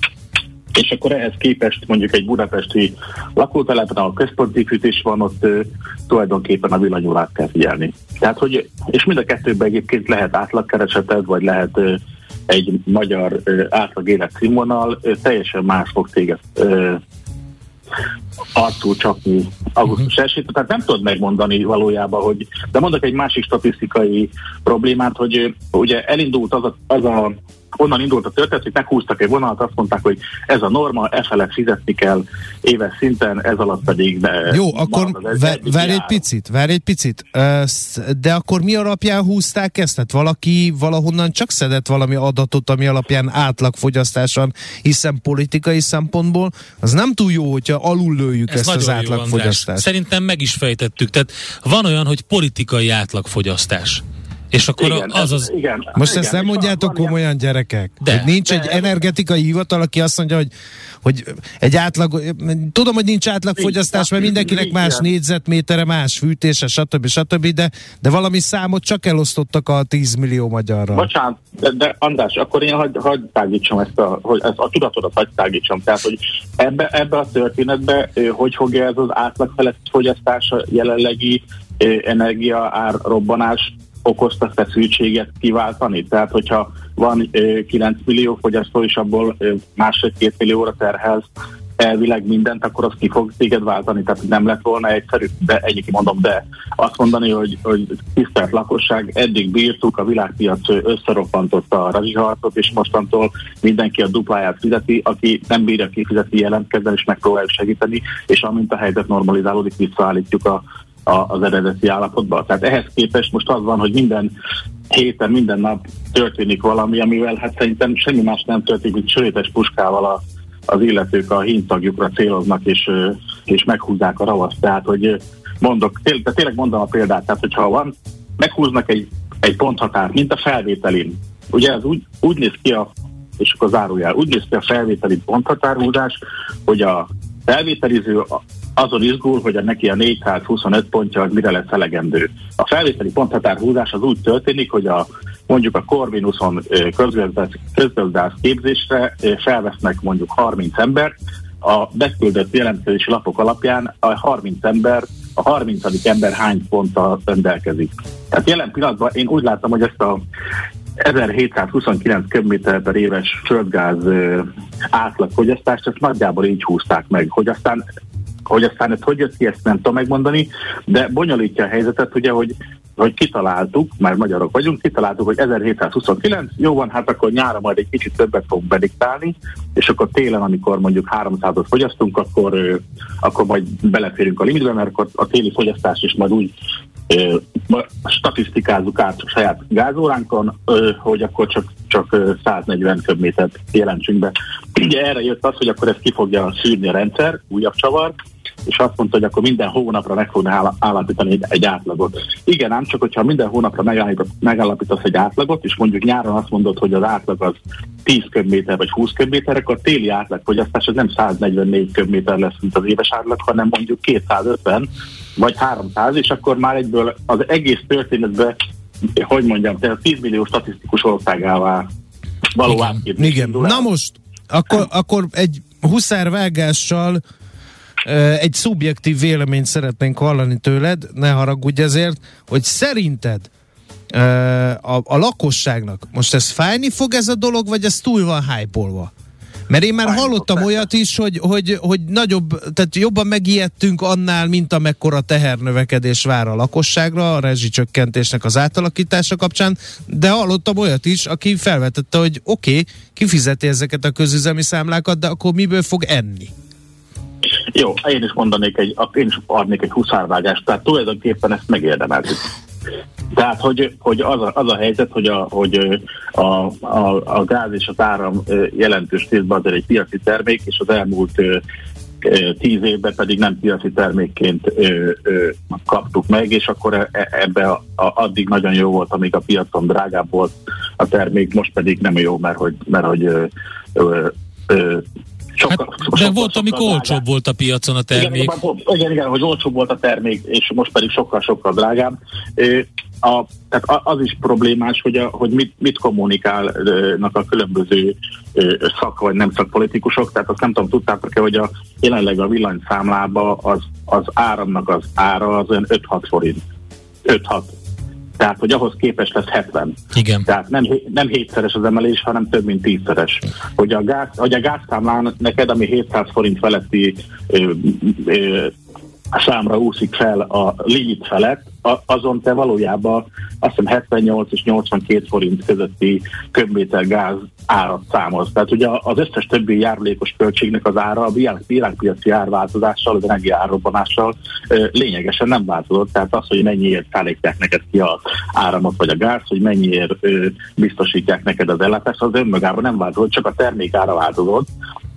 és akkor ehhez képest mondjuk egy budapesti lakótelepen, ahol központi fűtés van, ott ö, tulajdonképpen a villanyórát kell figyelni. Tehát, hogy, és mind a kettőben egyébként lehet átlagkereseted, vagy lehet ö, egy magyar ö, átlag életszínvonal, ö, teljesen más fog téged ö, arcul csapni augusztus 1 Tehát nem tudod megmondani valójában, hogy... De mondok egy másik statisztikai problémát, hogy ugye elindult az a, az a onnan indult a történet, hogy meghúztak egy vonalat, azt mondták, hogy ez a norma, e felett fizetni kell éves szinten, ez alatt pedig... De Jó, akkor várj egy picit, várj egy picit. De akkor mi alapján húzták ezt? Tehát valaki valahonnan csak szedett valami adatot, ami alapján átlagfogyasztáson, hiszen politikai szempontból az nem túl jó, hogyha alul lőjük Ez ezt az András. átlagfogyasztást. Szerintem meg is fejtettük. Tehát van olyan, hogy politikai átlagfogyasztás. És akkor Igen, az az... igen, Most igen, ezt nem van- mondjátok van ilyen- komolyan, gyerekek. De. Hogy nincs De. egy energetikai hivatal, aki azt mondja, hogy, hogy egy átlag, tudom, hogy nincs átlagfogyasztás, mert mindenkinek Nincs, más igen. négyzetmétere, más fűtése, stb. stb. De, de valami számot csak elosztottak a 10 millió magyarra. Bocsánat, de, de András, akkor én hagy, hagy tágítsam ezt a, hogy ezt a tudatodat hagy tágítsam. Tehát, hogy ebbe, ebbe a történetbe hogy fogja ez az átlag felett fogyasztása jelenlegi energia ár robbanás okozta feszültséget kiváltani. Tehát, hogyha van ö, 9 millió fogyasztó, és abból másfél-két millióra terhelsz elvileg mindent, akkor az ki fog téged váltani, tehát nem lett volna egyszerű, de egyik mondom, de azt mondani, hogy, hogy tisztelt lakosság, eddig bírtuk, a világpiac összeroppantotta a razsiharcot, és mostantól mindenki a dupláját fizeti, aki nem bírja kifizetni, jelentkezzen, és megpróbáljuk segíteni, és amint a helyzet normalizálódik, visszaállítjuk a, a, az eredeti állapotba. Tehát ehhez képest most az van, hogy minden héten, minden nap történik valami, amivel hát szerintem semmi más nem történik, mint sörétes puskával a, az illetők a hímtagjukra céloznak, és, és meghúzzák a ravaszt. Tehát, hogy mondok, de tényleg mondom a példát, tehát hogyha van, meghúznak egy, egy ponthatárt, mint a felvételin. Ugye ez úgy, úgy néz ki a, és akkor zárójel, úgy néz ki a felvételi ponthatárhúzás, hogy a felvételiző azon izgul, hogy a neki a 425 pontja az mire lesz elegendő. A felvételi ponthatárhúzás az úgy történik, hogy a mondjuk a Corvinuson közgazdász, képzésre felvesznek mondjuk 30 embert, a beküldött jelentkezési lapok alapján a 30 ember, a 30. ember hány ponttal rendelkezik. Tehát jelen pillanatban én úgy látom, hogy ezt a 1729 köbméter per éves földgáz ö, átlagfogyasztást, ezt nagyjából így húzták meg, hogy aztán hogy aztán ez hogy jött ki, ezt nem tudom megmondani, de bonyolítja a helyzetet, ugye, hogy, hogy kitaláltuk, már magyarok vagyunk, kitaláltuk, hogy 1729, jó van, hát akkor nyára majd egy kicsit többet fogunk bediktálni, és akkor télen, amikor mondjuk 300-ot fogyasztunk, akkor, akkor majd beleférünk a limitbe, mert akkor a téli fogyasztás is majd úgy ö, statisztikázzuk át a saját gázóránkon, ö, hogy akkor csak, csak ö, 140 köbmétert jelentsünk be. Ugye erre jött az, hogy akkor ezt ki fogja szűrni a rendszer, újabb csavar, és azt mondta, hogy akkor minden hónapra meg fogna áll- állapítani egy, egy átlagot. Igen, ám csak hogyha minden hónapra megállapítasz, egy átlagot, és mondjuk nyáron azt mondod, hogy az átlag az 10 köbméter vagy 20 köbméter, akkor téli átlagfogyasztás az nem 144 köbméter lesz, mint az éves átlag, hanem mondjuk 250 vagy 300, és akkor már egyből az egész történetben, hogy mondjam, tehát 10 millió statisztikus országává való Igen. átképzés Igen, el. na most, akkor, akkor egy huszárvágással egy szubjektív véleményt szeretnénk hallani tőled, ne haragudj ezért, hogy szerinted a, a lakosságnak most ez fájni fog ez a dolog, vagy ez túl van hype Mert én már hallottam olyat is, hogy, hogy, hogy nagyobb, tehát jobban megijedtünk annál, mint amekkora tehernövekedés vár a lakosságra, a rezsicsökkentésnek az átalakítása kapcsán, de hallottam olyat is, aki felvetette, hogy oké, okay, kifizeti ezeket a közüzemi számlákat, de akkor miből fog enni? Jó, én is mondanék egy, én is adnék egy huszárvágást, tehát tulajdonképpen ezt megérdemeltük. Tehát, hogy, hogy az, a, az a helyzet, hogy, a, hogy a, a, a gáz és az áram jelentős részben azért egy piaci termék, és az elmúlt tíz évben pedig nem piaci termékként ö, ö, kaptuk meg, és akkor e, e, ebbe a, a, addig nagyon jó volt, amíg a piacon drágább volt a termék, most pedig nem jó, mert hogy, mert hogy ö, ö, ö, Sokkal, hát, de sokkal, volt, amikor drágább. olcsóbb volt a piacon a termék. Igen, igen, igen, hogy olcsóbb volt a termék, és most pedig sokkal-sokkal drágább. A, tehát az is problémás, hogy, a, hogy mit, mit kommunikálnak a különböző szak vagy nem szakpolitikusok, tehát azt nem tudom, tudtátok-e, hogy a, jelenleg a villanyszámlába az, az áramnak az ára az olyan 5-6 forint. 5-6 tehát, hogy ahhoz képest lesz 70. Igen. Tehát nem, nem hétszeres az emelés, hanem több mint tízszeres. Hogy a, gáz, hogy a gáztámlán neked, ami 700 forint feletti ö, ö, számra úszik fel a limit felett, azon te valójában azt hiszem 78 és 82 forint közötti köbméter gáz árat számolsz. Tehát ugye az összes többi járulékos költségnek az ára a világpiaci árváltozással, az energiárobbanással lényegesen nem változott. Tehát az, hogy mennyiért szállítják neked ki a áramot vagy a gáz, hogy mennyiért biztosítják neked az ellátást, az önmagában nem változott, csak a termék ára változott.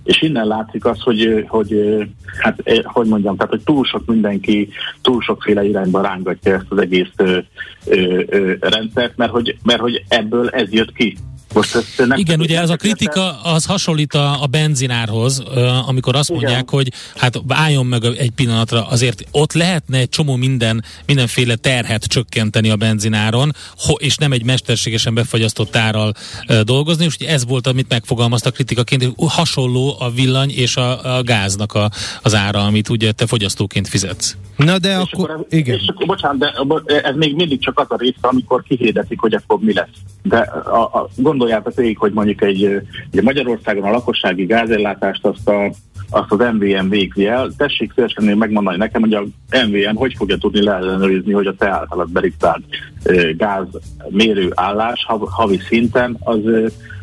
És innen látszik az, hogy, hogy hát, hogy mondjam, tehát, hogy túl sok mindenki túl sokféle irányba rángatja ezt az egész ö, ö, ö, rendszert, mert hogy, mert hogy ebből ez jött ki. Most ezt nem Igen, ugye ez a kritika az hasonlít a, a benzinárhoz, amikor azt mondják, Igen. hogy hát álljon meg egy pillanatra, azért ott lehetne egy csomó minden, mindenféle terhet csökkenteni a benzináron, és nem egy mesterségesen befagyasztott árral dolgozni, és ugye ez volt, amit megfogalmaztak kritikaként, hogy hasonló a villany és a, a gáznak a, az ára, amit ugye te fogyasztóként fizetsz. Na de és akkor, akkor igen. És akkor, bocsánat, de ez még mindig csak az a része, amikor kihirdetik, hogy akkor mi lesz. De a, a, gondoljátok végig, hogy mondjuk egy, egy Magyarországon a lakossági gázellátást azt, a, azt az MVM végzi el. Tessék szívesen megmondani nekem, hogy a MVM hogy fogja tudni leellenőrizni, hogy a te általad beriktált gáz mérő állás havi szinten az,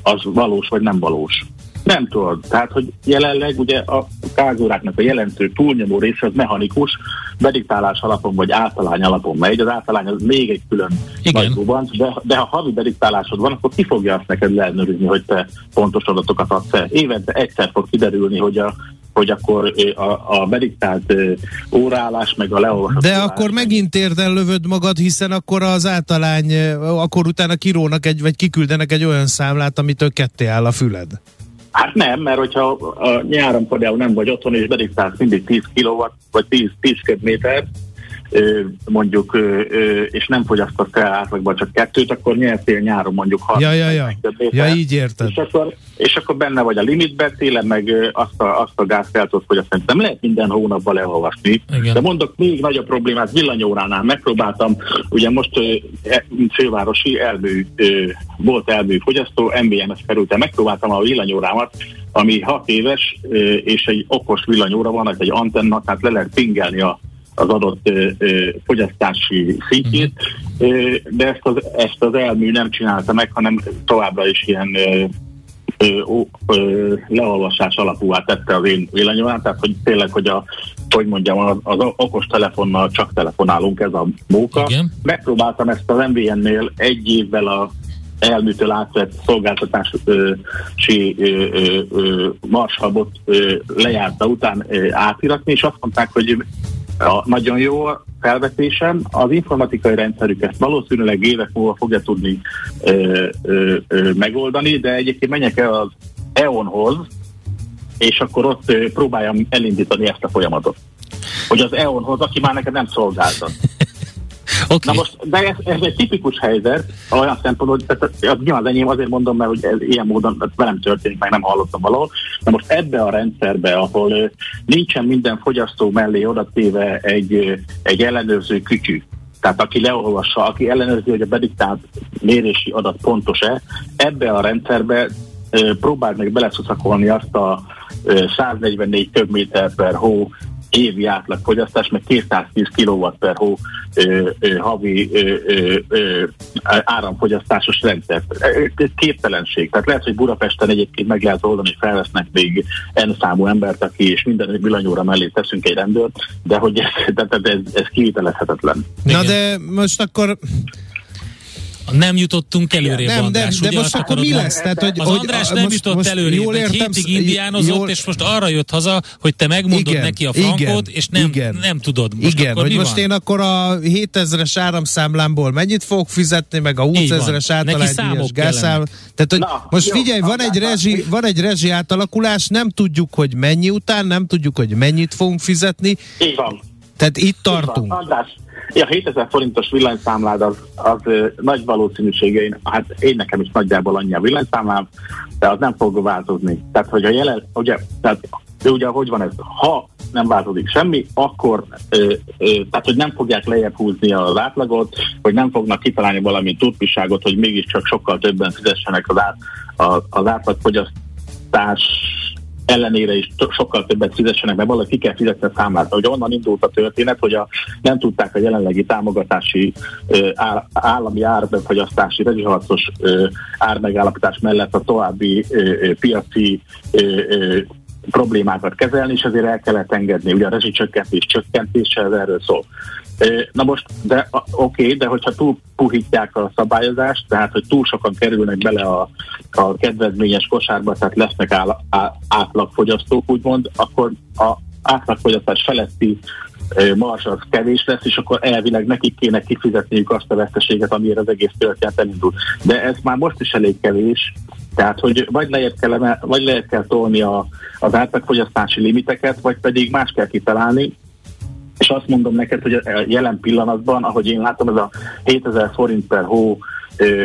az valós vagy nem valós. Nem tudod. Tehát, hogy jelenleg ugye a gázóráknak a jelentő túlnyomó része az mechanikus, bediktálás alapon vagy általány alapon megy. Az általány az még egy külön van, de, de ha havi bediktálásod van, akkor ki fogja azt neked leellenőrizni, hogy te pontos adatokat adsz Évente egyszer fog kiderülni, hogy a hogy akkor a, a mediktált órállás, meg a leolvasott De órálás, akkor megint érden lövöd magad, hiszen akkor az általány, akkor utána kirónak egy, vagy kiküldenek egy olyan számlát, amitől ketté áll a füled. Hát nem, mert hogyha a nyáron például nem vagy otthon, és bediktálsz mindig 10 kW, vagy 10, 10 köbmétert, mondjuk, és nem fogyasztasz el átlagban csak kettőt, akkor nyertél nyáron mondjuk 30 ja, ja, ja. ja, így érted. És akkor, és akkor benne vagy a limitben, télen meg azt a, azt a gázt el tudod fogyasztani. Nem lehet minden hónapban leolvasni. Igen. De mondok még nagyobb problémát, villanyóránál megpróbáltam, ugye most e, fővárosi elmű, volt elmű fogyasztó, MBMS kerültem, megpróbáltam a villanyórámat, ami 6 éves, és egy okos villanyóra van, egy antenna, tehát le lehet pingelni a az adott ö, ö, fogyasztási szintjét, ö, de ezt az, ezt az elmű nem csinálta meg, hanem továbbra is ilyen ö, ö, ö, leolvasás alapúvá tette az én villanyomát, tehát hogy tényleg, hogy a hogy mondjam, az, az okos telefonnal csak telefonálunk, ez a móka. Igen. Megpróbáltam ezt az MVN-nél egy évvel a elműtől átvett szolgáltatási marshabot lejárta után átiratni, és azt mondták, hogy a, nagyon jó felvetésem. Az informatikai rendszerük ezt valószínűleg évek múlva fogja tudni ö, ö, ö, megoldani, de egyébként menjek el az EON-hoz, és akkor ott ö, próbáljam elindítani ezt a folyamatot. Hogy az EON-hoz, aki már neked nem szolgáltat. Okay. Na most, de ez, ez egy tipikus helyzet, olyan szempontból, hogy tehát, nyilván az enyém azért mondom, mert hogy ez ilyen módon tehát velem történik, meg nem hallottam valahol. Na most ebbe a rendszerbe, ahol nincsen minden fogyasztó mellé odatéve egy, egy ellenőrző kütyű, tehát aki leolvassa, aki ellenőrzi, hogy a bediktált mérési adat pontos-e, ebbe a rendszerbe próbáld meg beleszuszakolni azt a ö, 144 köbméter per hó évi átlagfogyasztás, meg 210 kW per hó ö, ö, havi ö, ö, ö, áramfogyasztásos rendszert. Ez képtelenség. Tehát lehet, hogy Budapesten egyébként meg lehet oldani, hogy felvesznek még N számú embert, aki és minden villanyóra mellé teszünk egy rendőrt, de hogy ez, de, de ez, ez kivitelezhetetlen. Na Igen. de most akkor Nem jutottunk előrébb, nem, de, András. de ugye most akkor mi lesz? Tehát, hogy, Az hogy, András nem most, jutott most előrébb, jól egy értem, hétig indiánozott, jól, és most arra jött haza, hogy te megmondod Igen, neki a frankot, és nem, igen. nem tudod. Most Igen, akkor hogy mi most van? én akkor a 7000-es áramszámlámból mennyit fogok fizetni, meg a 20 Így van. ezeres Neki általánydíjas számok gázszám. Tehát, hogy Na, most jó, figyelj, van egy, rezsi, van egy rezsi átalakulás, nem tudjuk, hogy mennyi után, nem tudjuk, hogy mennyit fogunk fizetni, Így van. tehát itt Így van. tartunk. András, a 7000 forintos villanyszámlád az, az nagy valószínűsége, én, hát én nekem is nagyjából annyi a villanyszámlám, de az nem fog változni. Tehát, hogy a jelen, ugye, tehát, de ugye hogy van ez, ha nem változik semmi, akkor ö, ö, tehát, hogy nem fogják lejjebb húzni az átlagot, hogy nem fognak kitalálni valami tudpiságot, hogy mégiscsak sokkal többen fizessenek az, át, a, az átlagfogyasztás ellenére is sokkal többet fizessenek, mert valaki ki kell fizetni a számlát. Hogy onnan indult a történet, hogy a, nem tudták a jelenlegi támogatási ö, á, állami árbefogyasztási rezsiharcos ármegállapítás mellett a további ö, piaci ö, ö, problémákat kezelni, és ezért el kellett engedni. Ugye a rezsicsökkentés csökkentése, ez erről szól. Na most, de oké, okay, de hogyha túl puhítják a szabályozást, tehát hogy túl sokan kerülnek bele a, a kedvezményes kosárba, tehát lesznek áll, á, átlagfogyasztók, úgymond, akkor a átlagfogyasztás feletti mars az kevés lesz, és akkor elvileg nekik kéne kifizetniük azt a veszteséget, amire az egész történet elindul. De ez már most is elég kevés, tehát, hogy vagy lehet kell, emel- vagy lehet kell tolni a, az átlagfogyasztási limiteket, vagy pedig más kell kitalálni, és azt mondom neked, hogy a jelen pillanatban, ahogy én látom, ez a 7000 forint per hó,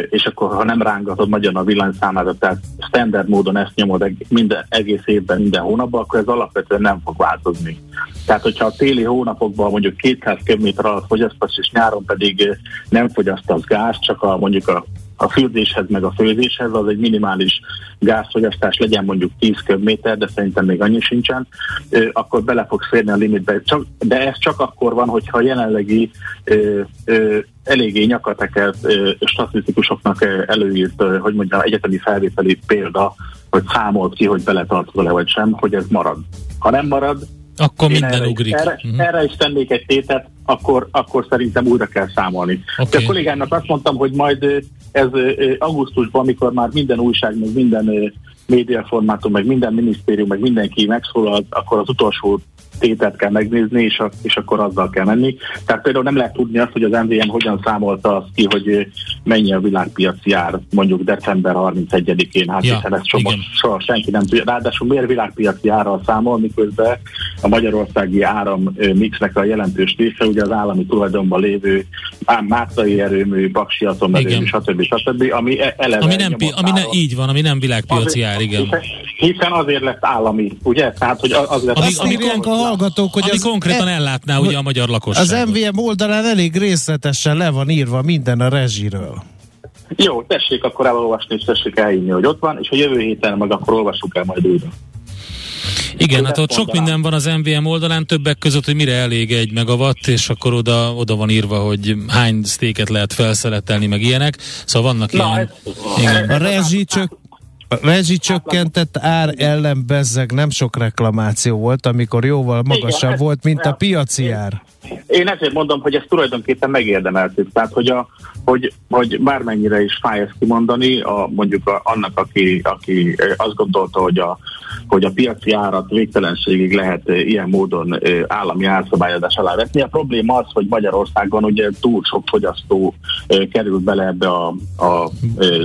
és akkor ha nem rángatod nagyon a villanyszámádat, tehát standard módon ezt nyomod minden, egész évben, minden hónapban, akkor ez alapvetően nem fog változni. Tehát, hogyha a téli hónapokban mondjuk 200 km alatt fogyasztasz, és nyáron pedig nem fogyasztasz gáz, csak a, mondjuk a a fürdéshez meg a főzéshez, az egy minimális gázfogyasztás legyen mondjuk 10 köbméter, de szerintem még annyi sincsen, akkor bele fogsz férni a limitbe. Csak, de ez csak akkor van, hogyha a jelenlegi ö, ö, eléggé nyakatekelt ö, statisztikusoknak előírt, hogy mondjam, egyetemi felvételi példa, hogy számolt ki, hogy beletartozol-e vagy sem, hogy ez marad. Ha nem marad, Akkor én minden erre, ugrik. Erre, Mhm. erre is tennék egy tétet, akkor, akkor szerintem újra kell számolni. Oké. De a kollégának azt mondtam, hogy majd ez augusztusban, amikor már minden újság, meg minden médiaformátum, meg minden minisztérium, meg mindenki megszólal, akkor az utolsó tétet kell megnézni, és, a, és akkor azzal kell menni. Tehát például nem lehet tudni azt, hogy az MVM hogyan számolta azt ki, hogy mennyi a világpiaci ár mondjuk december 31-én, hát Ja, hiszen ezt soha, soha senki nem tudja. Ráadásul miért világpiaci árral számol, miközben a magyarországi áram mixnek a jelentős része, ugye az állami tulajdonban lévő ám Mátrai erőmű, Paksi atomerőmű, Igen. stb. stb. ami e- eleve Ami nem, pi- ami ne, áron. így van, ami nem világpiaci ár, igen. Hiszen, hiszen azért lett állami, ugye? Tehát, hogy az lett Ami- ami írják a hallgatók, hogy Ami az, konkrétan e- ellátná ugye a magyar lakosságot. az MVM oldalán elég részletesen le van írva minden a rezsiről. Jó, tessék akkor elolvasni, és tessék elhinni, hogy ott van, és a jövő héten meg akkor olvassuk el majd újra. Igen, Én hát ott sok mondanám. minden van az MVM oldalán, többek között, hogy mire elég egy megawatt, és akkor oda, oda van írva, hogy hány sztéket lehet felszeletelni, meg ilyenek. Szóval vannak Na, ilyen... ez- igen. A rezsicsök, a rezsicsökkentett ár ellen bezzeg nem sok reklamáció volt, amikor jóval magasabb ez- volt, mint a ez- piaci ár. Én ezért mondom, hogy ezt tulajdonképpen megérdemeltük. Tehát, hogy, a, hogy, hogy bármennyire is fáj ezt kimondani, a, mondjuk a, annak, aki, aki azt gondolta, hogy a, hogy a piaci árat végtelenségig lehet ö, ilyen módon ö, állami árszabályozás alá vetni. A probléma az, hogy Magyarországon ugye túl sok fogyasztó ö, kerül bele ebbe, a, a,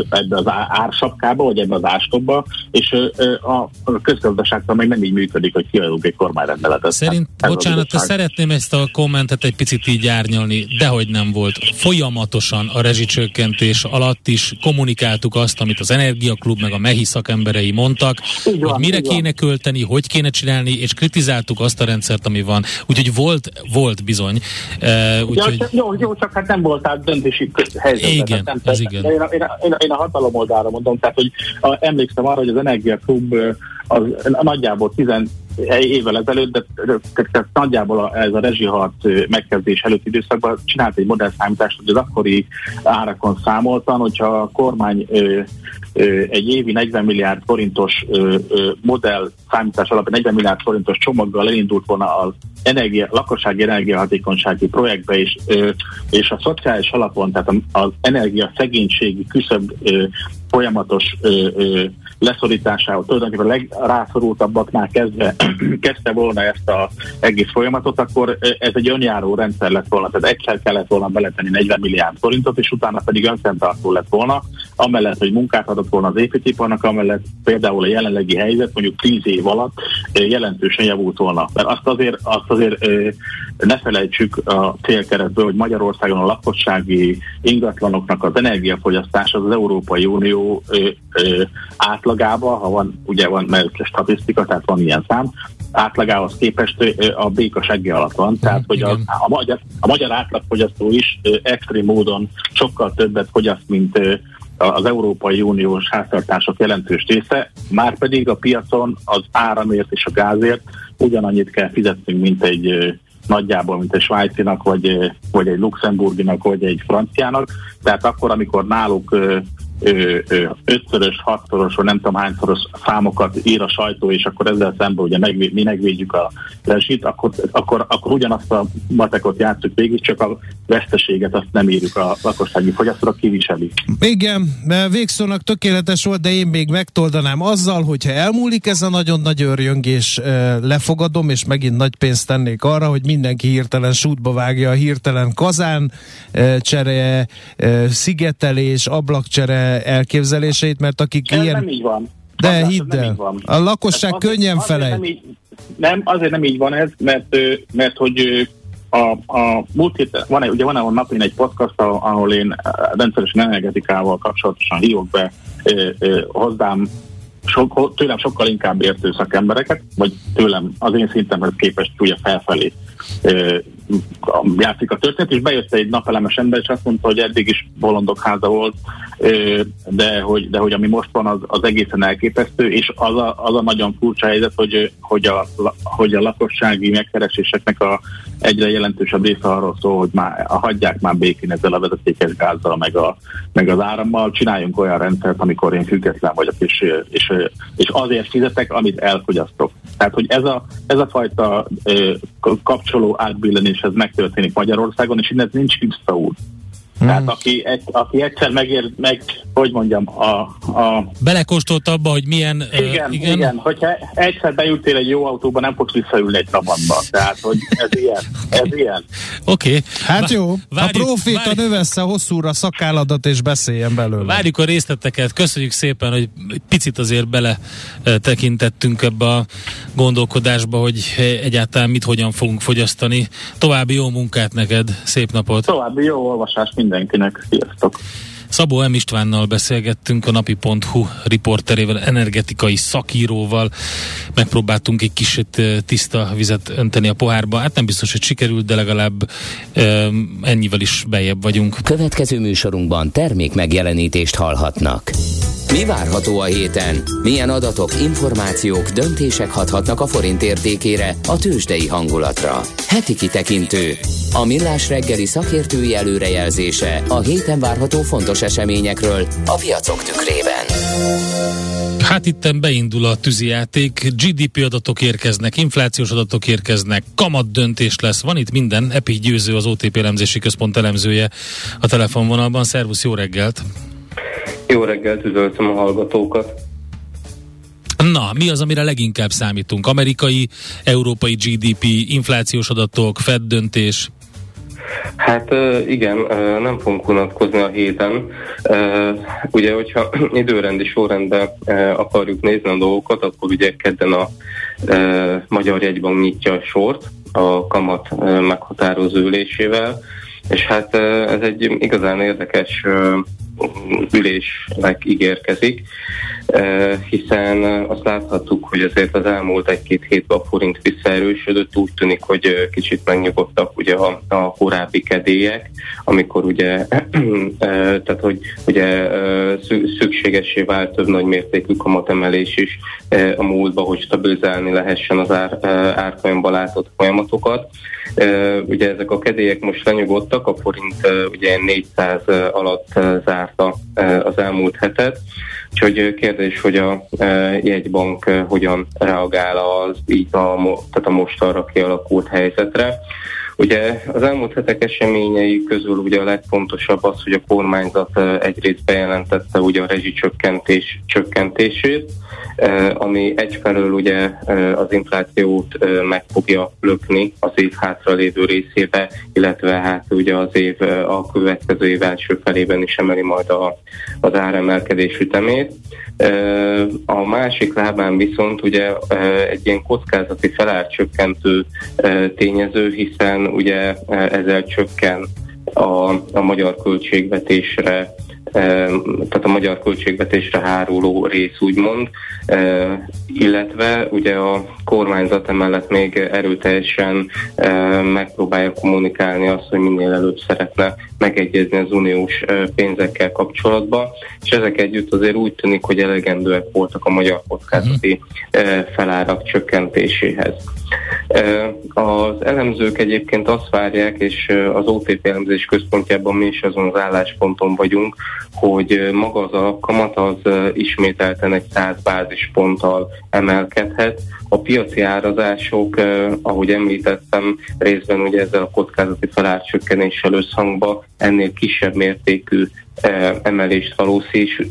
ebbe az ársapkába, vagy ebbe az ástokba, és a, közgazdaságtan meg nem így működik, hogy kiadunk egy kormányrendeletet. Szerint, az bocsánat, szeretném ezt a kommentet egy picit így árnyalni, dehogy nem volt. Folyamatosan a rezsicsökkentés alatt is kommunikáltuk azt, amit az Energiaklub meg a MEHI szakemberei mondtak, Így van, hogy mire van. kéne költeni, hogy kéne csinálni, és kritizáltuk azt a rendszert, ami van. Úgyhogy volt, volt bizony. Uh, Ja, úgyhogy csak- jó, jó, csak hát nem voltál döntési helyzetben. Igen, nem, ez tehát- igen. Én, én, a, én, én a hatalom oldalra mondom, tehát hogy a, emlékszem arra, hogy az Energia Klub az nagyjából 10 évvel ezelőtt, de, nagyjából ez a rezsiharc megkezdés előtti időszakban csinált egy modellszámítást, hogy az akkori árakon számoltan, hogyha a kormány egy évi 40 milliárd forintos modell számítás alapján 40 milliárd forintos csomaggal elindult volna az energia, lakossági energiahatékonysági projektbe ö, és a szociális alapon, tehát az energia szegénységi küszöb folyamatos ö, ö, leszorításával, tulajdonképpen a legrászorultabbaknál kezdve, <clears throat> kezdte volna ezt az egész folyamatot, akkor ez egy önjáró rendszer lett volna, tehát egyszer kellett volna beletenni 40 milliárd forintot, és utána pedig önfenntartó lett volna, amellett, hogy munkát adott volna az építőiparnak, amellett például a jelenlegi helyzet mondjuk 10 év alatt jelentősen javult volna. Mert azt azért, azt azért ne felejtsük a célkeretből, hogy Magyarországon a lakossági ingatlanoknak az energiafogyasztása az, az Európai Unió ö, ö, átlagába, ha van, ugye van mert statisztika, tehát van ilyen szám, átlagához képest a béka seggi alatt van, tehát hogy a, a, magyar, a magyar átlagfogyasztó is extrém módon sokkal többet fogyaszt, mint az Európai Uniós háztartások jelentős része, már pedig a piacon az áramért és a gázért ugyanannyit kell fizetnünk, mint egy nagyjából, mint egy svájcinak, vagy, vagy egy luxemburginak, vagy egy franciának. Tehát akkor, amikor náluk ötszörös, hatszoros, vagy nem tudom hányszoros számokat ír a sajtó, és akkor ezzel szemben ugye megvéd, mi megvédjük a rezsit, akkor, akkor, akkor ugyanazt a matekot játszuk végig, csak a veszteséget azt nem írjuk a lakossági fogyasztóra, kiviseli. Igen, végszónak tökéletes volt, de én még megtoldanám azzal, hogyha elmúlik ez a nagyon nagy örjöngés, lefogadom, és megint nagy pénzt tennék arra, hogy mindenki hirtelen sútba vágja a hirtelen kazán csere, szigetelés, ablakcsere elképzeléseit, mert akik ez ilyen... nem így van. De András, hidd nem el, a lakosság azért- könnyen azért felejt. Nem, így, nem, azért nem így van ez, mert, mert hogy a, a múlt héten, van, ugye van egy napin egy podcast, ahol ahol én rendszeresen energetikával kapcsolatosan hívok be ö, ö, hozzám sok, tőlem sokkal inkább értő szakembereket, vagy tőlem az én szintemhez képest ugye felfelé ö, játszik a történet, és bejött egy napelemes ember, és azt mondta, hogy eddig is bolondok háza volt, de hogy, de hogy ami most van, az, az egészen elképesztő, és az a, az a nagyon furcsa helyzet, hogy, hogy, a, hogy a lakossági megkereséseknek a egyre jelentősebb része arról szól, hogy már hagyják már békén ezzel a vezetékes gázzal, meg, a, meg az árammal, csináljunk olyan rendszert, amikor én független vagyok, és, és, és azért fizetek, amit elfogyasztok. Tehát, hogy ez a, ez a fajta kapcsoló átbillenés ez megtörténik Magyarországon, és innen nincs visszaút. Tehát aki, egy, aki egyszer megér, meg, hogy mondjam, a, a Belekóstolt abba, hogy milyen... igen, igen, igen, hogyha egyszer beültél egy jó autóba, nem fogsz visszaülni egy Trabantba. Tehát, hogy ez ilyen, ez ilyen. Oké. Okay. Hát jó, a várjuk- profita várjuk- növessze hosszúra szakálladat és beszéljen belőle. Várjuk a részleteket, köszönjük szépen, hogy picit azért bele tekintettünk ebbe a gondolkodásba, hogy egyáltalán mit hogyan fogunk fogyasztani. További jó munkát neked, szép napot! További jó olvasás mindenkinek. Sziasztok! Szabó M. Istvánnal beszélgettünk, a napi.hu riporterével, energetikai szakíróval. Megpróbáltunk egy kicsit eh, tiszta vizet önteni a pohárba. Hát nem biztos, hogy sikerült, de legalább eh, ennyivel is bejebb vagyunk. Következő műsorunkban termék megjelenítést hallhatnak. Mi várható a héten? Milyen adatok, információk, döntések hathatnak a forint értékére, a tőzsdei hangulatra? Heti kitekintő. A millás reggeli szakértői előrejelzése a héten várható fontos eseményekről a piacok tükrében. Hát itten beindul a tűzijáték, GDP adatok érkeznek, inflációs adatok érkeznek, kamat döntés lesz, van itt minden. Epi Győző, az OTP elemzési központ elemzője a telefonvonalban. Szervusz, jó reggelt! Jó reggelt, üdvözlöm a hallgatókat. Na, mi az, amire leginkább számítunk? Amerikai, európai GDP, inflációs adatok, Fed döntés. Hát igen, nem fogunk unatkozni a héten. Ugye, hogyha <clears throat> időrendi sorrendben akarjuk nézni a dolgokat, akkor ugye kedden a Magyar Jegybank nyitja a sort a kamat meghatározó ülésével, és hát ez egy igazán érdekes ülésnek ígérkezik, hiszen azt láthattuk, hogy azért az elmúlt egy-két hétben a forint visszaerősödött, úgy tűnik, hogy kicsit megnyugodtak ugye a, a korábbi kedélyek, amikor ugye, tehát hogy ugye szükségesé vált több nagy mértékű kamatemelés is a múltba, hogy stabilizálni lehessen az ár, árfolyamban látott folyamatokat. Ugye ezek a kedélyek most lenyugodtak, a forint ugye 400 alatt zárta az elmúlt hetet, úgyhogy kérdés, hogy a jegybank hogyan reagál az így a, tehát a most arra kialakult helyzetre. Ugye az elmúlt hetek eseményei közül ugye a legfontosabb az, hogy a kormányzat egyrészt bejelentette ugye a rezsicsökkentés csökkentését, ami egyfelől ugye az inflációt meg fogja lökni az év hátralévő részébe, illetve hát ugye az év a következő év első felében is emeli majd a, az áremelkedés ütemét. A másik lábán viszont ugye egy ilyen kockázati felárcsökkentő tényező, hiszen ugye ezzel csökken a, a magyar költségvetésre tehát a magyar költségvetésre háruló rész úgymond, illetve ugye a kormányzat emellett még erőteljesen megpróbálja kommunikálni azt, hogy minél előbb szeretne megegyezni az uniós pénzekkel kapcsolatban, és ezek együtt azért úgy tűnik, hogy elegendőek voltak a magyar kockázati felárak csökkentéséhez. Az elemzők egyébként azt várják, és az OTP elemzés központjában mi is azon az állásponton vagyunk, hogy maga az alapkamat az ismételten egy 100 bázisponttal emelkedhet. A piaci árazások, ahogy említettem, részben ugye ezzel a kockázati felárcsökkenéssel összhangba ennél kisebb mértékű emelést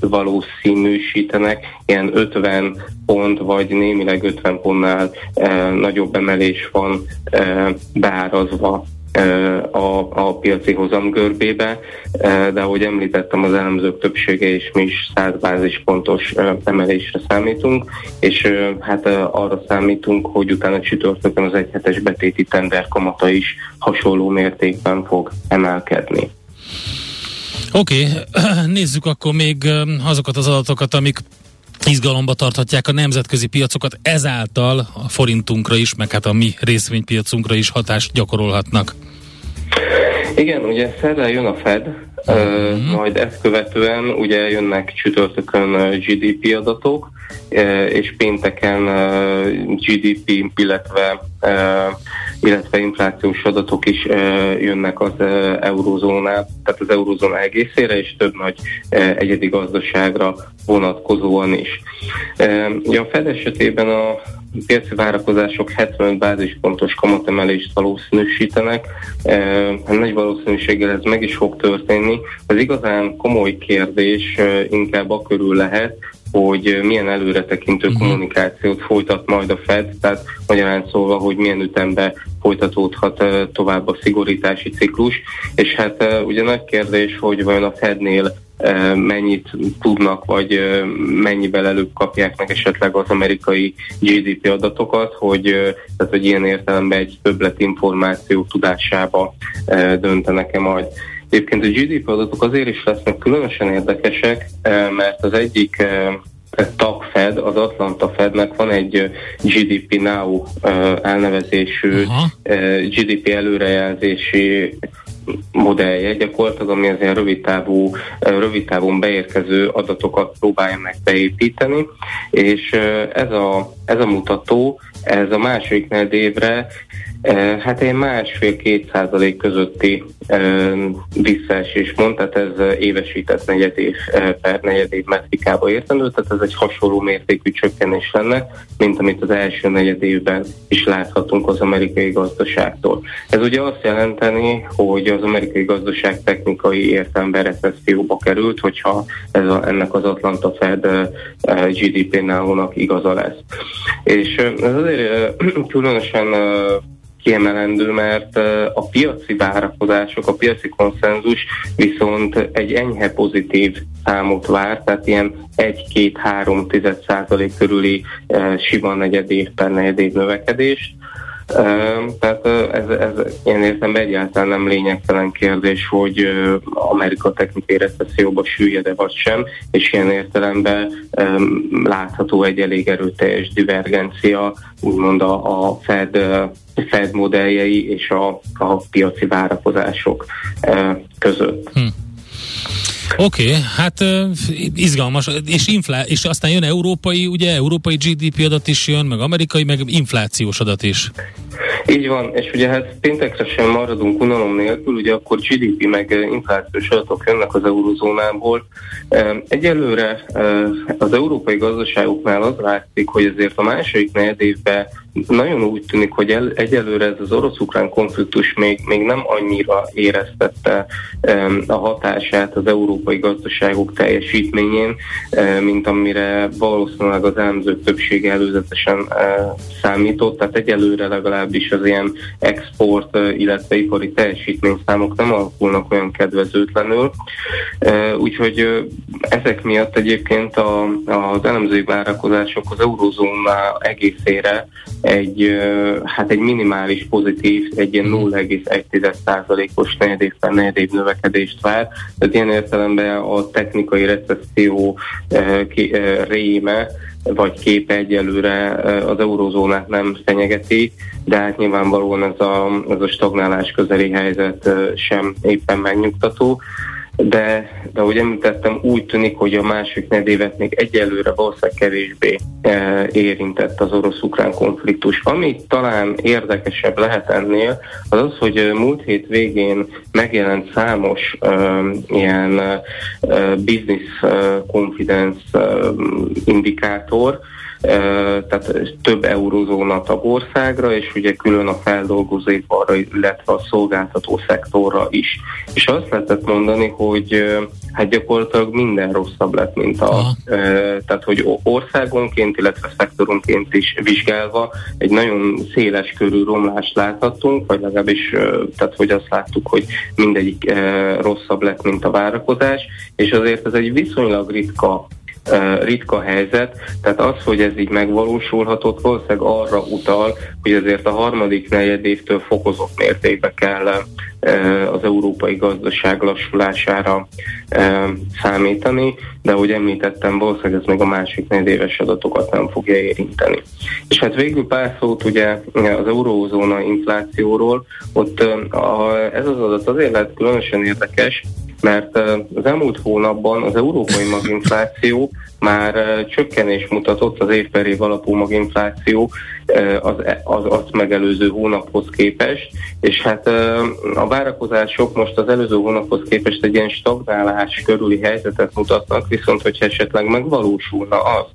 valószínűsítenek, ilyen 50 pont vagy némileg 50 pontnál nagyobb emelés van beárazva a, a piaci hozamgörbébe, de ahogy említettem, az elemzők többsége és mi is 100 bázispontos emelésre számítunk, és hát arra számítunk, hogy utána csütörtökön az egyhetes betéti tender kamata is hasonló mértékben fog emelkedni. Oké, okay. <clears throat> nézzük akkor még azokat az adatokat, amik izgalomba tarthatják a nemzetközi piacokat, ezáltal a forintunkra is, meg hát a mi részvénypiacunkra is hatást gyakorolhatnak. Igen, ugye szerdán jön a Fed, uh-huh. majd ezt követően ugye jönnek csütörtökön GDP adatok, és pénteken GDP, illetve illetve inflációs adatok is jönnek az eurózónál, tehát az eurózóna egészére, és több nagy egyedi gazdaságra vonatkozóan is. A Fed esetében a piaci várakozások 75 bázispontos kamatemelést valószínűsítenek. Hát nagy valószínűséggel ez meg is fog történni. Az igazán komoly kérdés inkább a körül lehet, hogy milyen előretekintő uh-huh. kommunikációt folytat majd a Fed, tehát magyarán szólva, hogy milyen ütembe folytatódhat tovább a szigorítási ciklus, és hát ugye nagy kérdés, hogy vajon a Fednél mennyit tudnak, vagy mennyivel előbb kapják meg esetleg az amerikai GDP adatokat, hogy, tehát, hogy ilyen értelemben egy többlet információ tudásába döntenek-e majd. Egyébként a GDP adatok azért is lesznek különösen érdekesek, mert az egyik tagfed, az Atlanta Fednek van egy GDP Now elnevezésű Aha. GDP előrejelzési modellje gyakorlatilag, ami az ilyen rövidtávú, rövidtávon beérkező adatokat próbálja meg beépíteni, és ez a, ez a mutató, ez a második évre Hát én másfél-két százalék közötti visszaesés mond, tehát ez évesített negyed év per negyed év metrikába értendő, tehát ez egy hasonló mértékű csökkenés lenne, mint amit az első negyed évben is láthatunk az amerikai gazdaságtól. Ez ugye azt jelenteni, hogy az amerikai gazdaság technikai értelemben recesszióba került, hogyha ez a, ennek az Atlanta Fed GDP-nál igaza lesz. És ez azért <clears throat> különösen kiemelendő, mert a piaci várakozások, a piaci konszenzus viszont egy enyhe pozitív számot vár, tehát ilyen 1-2-3 százalék körüli sima negyed év per negyed év növekedést. Tehát ez, ez én értem egyáltalán nem lényegtelen kérdés, hogy Amerika technikai recesszióba süllyed-e vagy sem, és ilyen értelemben látható egy elég erőteljes divergencia, úgymond a, a Fed, Fed modelljei és a, a piaci várakozások között. Hm. Oké, okay, hát izgalmas, és, inflá- és aztán jön európai, ugye európai GDP adat is jön, meg amerikai, meg inflációs adat is. Így van, és ugye hát péntekre sem maradunk unalom nélkül, ugye akkor GDP meg inflációs adatok jönnek az eurozónából. Egyelőre az európai gazdaságoknál az látszik, hogy azért a második negyed nagyon úgy tűnik, hogy el, egyelőre ez az orosz-ukrán konfliktus még, még nem annyira éreztette um, a hatását az európai gazdaságok teljesítményén, um, mint amire valószínűleg az elemzők többsége előzetesen uh, számított, tehát egyelőre legalábbis az ilyen export, uh, illetve ipari teljesítményszámok nem alakulnak olyan kedvezőtlenül, uh, úgyhogy uh, ezek miatt egyébként a, az elemzői várakozások az eurozóna egészére egy, hát egy minimális pozitív, egy ilyen 0,1%-os mhm. negyedév per negyedév növekedést vár. Tehát ilyen értelemben a technikai recesszió réme vagy képe egyelőre az eurozónát nem fenyegeti, de hát nyilvánvalóan ez a, ez a stagnálás közeli helyzet sem éppen megnyugtató de, de ahogy említettem, úgy tűnik, hogy a másik nedévet még egyelőre valószínűleg kevésbé e, érintett az orosz-ukrán konfliktus. Ami talán érdekesebb lehet ennél, az az, hogy múlt hét végén megjelent számos e, ilyen e, business confidence indikátor, tehát több eurozóna tagországra, és ugye külön a feldolgozóiparra, illetve a szolgáltató szektorra is. És azt lehetett mondani, hogy hát gyakorlatilag minden rosszabb lett, mint a, Aha. tehát hogy országonként, illetve szektoronként is vizsgálva egy nagyon széles körű romlást láthattunk, vagy legalábbis tehát hogy azt láttuk, hogy mindegyik rosszabb lett, mint a várakozás, és azért ez egy viszonylag ritka ritka helyzet, tehát az, hogy ez így megvalósulhatott, valószínűleg arra utal, hogy azért a harmadik negyedévtől fokozott mértékben kell az európai gazdaság lassulására számítani, de ahogy említettem, valószínűleg ez még a másik negyedéves adatokat nem fogja érinteni. És hát végül pár szót ugye az eurózóna inflációról, ott ez az adat azért lehet különösen érdekes, mert az elmúlt hónapban az európai maginfláció már csökkenés mutatott az év per év alapú maginfláció az, az azt megelőző hónaphoz képest, és hát a várakozások most az előző hónaphoz képest egy ilyen stagnálás körüli helyzetet mutatnak, viszont hogyha esetleg megvalósulna az,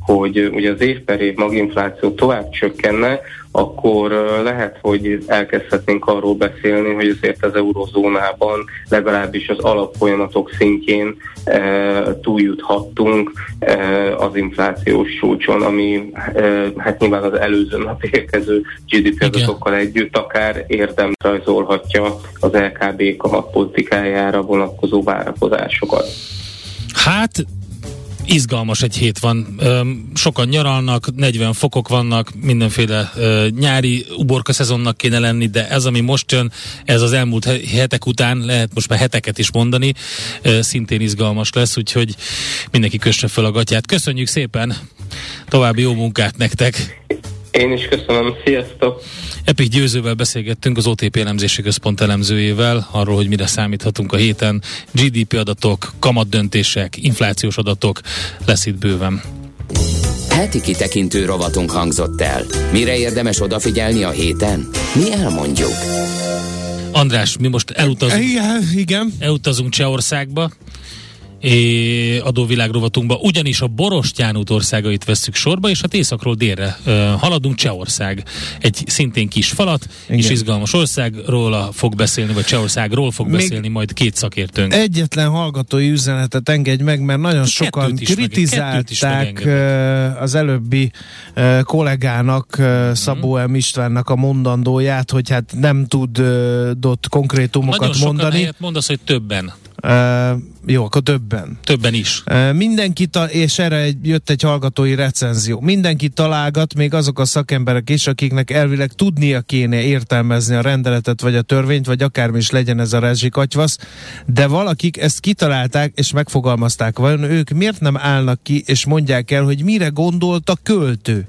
hogy ugye az év per év maginfláció tovább csökkenne, akkor lehet, hogy elkezdhetnénk arról beszélni, hogy azért az eurozónában legalábbis az alapfolyamatok szintjén e, túljuthattunk e, az inflációs csúcson, ami e, hát nyilván az előző nap érkező GDP adatokkal együtt akár érdem rajzolhatja az LKB kamatpolitikájára vonatkozó várakozásokat. Hát izgalmas egy hét van. Sokan nyaralnak, 40 fokok vannak, mindenféle nyári uborka szezonnak kéne lenni, de ez, ami most jön, ez az elmúlt hetek után, lehet most már heteket is mondani, szintén izgalmas lesz, úgyhogy mindenki kösse fel a gatyát. Köszönjük szépen, további jó munkát nektek! Én is köszönöm, sziasztok! Epik Győzővel beszélgettünk az OTP elemzési központ elemzőjével arról, hogy mire számíthatunk a héten. GDP adatok, kamatdöntések, inflációs adatok, lesz itt bőven. Heti kitekintő rovatunk hangzott el. Mire érdemes odafigyelni a héten? Mi elmondjuk. András, mi most elutazunk, igen, igen. elutazunk Csehországba, adóvilágrovatunkba, ugyanis a Borostyán út országait vesszük sorba, és hát északról délre uh, haladunk Csehország. Egy szintén kis falat, Igen. és izgalmas országról fog beszélni, vagy Csehországról fog Még beszélni majd két szakértőnk. Egyetlen hallgatói üzenetet engedj meg, mert nagyon kettőt sokan kritizálták meg, az előbbi kollégának, uh, Szabó M. Istvánnak a mondandóját, hogy hát nem tudott konkrétumokat nagyon mondani. Nagyon mondasz, hogy többen Uh, jó, akkor többen. Többen is. Uh, mindenki, ta- és erre egy, jött egy hallgatói recenzió. Mindenki találgat, még azok a szakemberek is, akiknek elvileg tudnia kéne értelmezni a rendeletet, vagy a törvényt, vagy akármi is legyen ez a rezsikatyvasz, de valakik ezt kitalálták, és megfogalmazták. Vajon ők miért nem állnak ki, és mondják el, hogy mire gondolt a költő?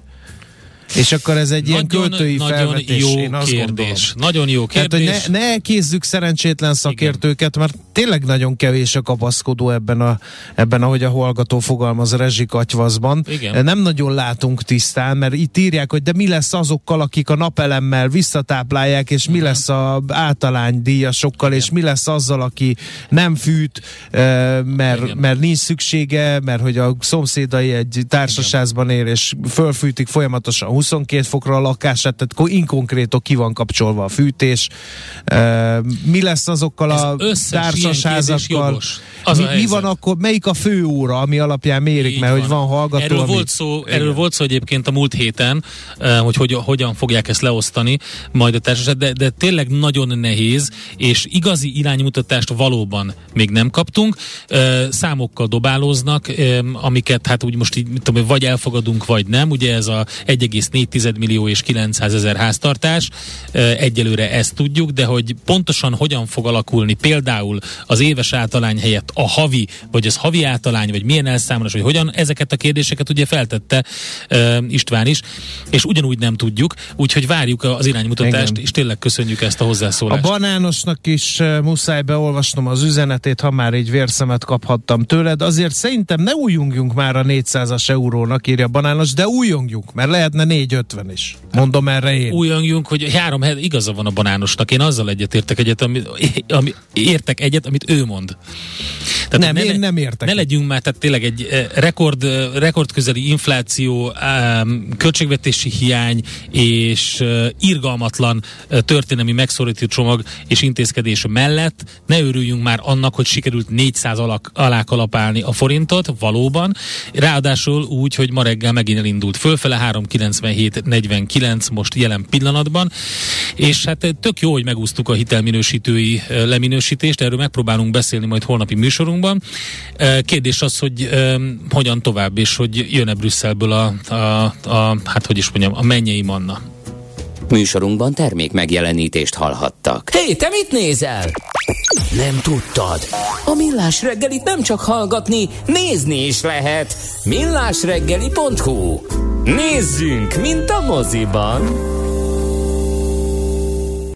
És akkor ez egy ilyen költői nagyon felvetés, jó én azt kérdés. gondolom. Nagyon jó Tehát, kérdés. hogy ne, ne kézzük szerencsétlen szakértőket, mert tényleg nagyon kevés a kapaszkodó ebben, a, ebben ahogy a hallgató fogalmaz, rezsikatyvaszban. Igen. Nem nagyon látunk tisztán, mert itt írják, hogy de mi lesz azokkal, akik a napelemmel visszatáplálják, és mi lesz a általánydíjasokkal, és mi lesz azzal, aki nem fűt, mert, Igen. mert nincs szüksége, mert hogy a szomszédai egy társasházban él, és fölfűtik folyamatosan 22 fokra a lakását, tehát ko- inkonkrétok ki van kapcsolva a fűtés. Mi lesz azokkal Ez a társasházakkal? Az Mi, a mi van akkor, melyik a fő óra, ami alapján mérik, Így mert hogy van hallgató, Erről, ami... volt szó, Igen. erről volt szó egyébként a múlt héten, hogy, hogy hogyan fogják ezt leosztani majd a társaság, de, de tényleg nagyon nehéz, és igazi iránymutatást valóban még nem kaptunk. Számokkal dobálóznak, amiket hát úgy most így, tudom, vagy elfogadunk, vagy nem. Ugye ez a 1,4 millió és 900 ezer háztartás. Egyelőre ezt tudjuk, de hogy pontosan hogyan fog alakulni például az éves általány helyett a havi, vagy az havi általány, vagy milyen elszámolás, vagy hogyan, ezeket a kérdéseket ugye feltette uh, István is, és ugyanúgy nem tudjuk, úgyhogy várjuk az iránymutatást, Igen. és tényleg köszönjük ezt a A hozzászólást. banánosnak is uh, muszáj beolvasnom az üzenetét, ha már így vérszemet kaphattam tőled. Azért szerintem ne újjongjunk már a 400-as eurónak, írja a banános, de újjongjunk, mert lehetne 450 is. Mondom erre én. Újjongjunk, hogy három hely igaza van a banánosnak. Én azzal egyetértek egyet, ami, ami, értek egyet, amit ő mond. Nem, én nem értek Ne legyünk már, tehát tényleg egy eh, rekord, eh, rekordközeli infláció, költségvetési hiány és eh, irgalmatlan történelmi megszorító csomag és intézkedés mellett ne örüljünk már annak, hogy sikerült 400 alak, alá kalapálni a forintot, valóban. Ráadásul úgy, hogy ma reggel megint elindult fölfele, 3,97,49 most jelen pillanatban, és hát tök jó, hogy megúsztuk a hitelminősítői leminősítést, erről megpróbálunk beszélni majd holnapi műsorunkban. Kérdés az, hogy hogyan tovább, és hogy jön-e Brüsszelből a, a, a hát hogy is mondjam, a mennyei manna. Műsorunkban termék megjelenítést hallhattak. Hé, hey, te mit nézel? Nem tudtad? A Millás reggelit nem csak hallgatni, nézni is lehet. Millásreggeli.hu Nézzünk, mint a moziban!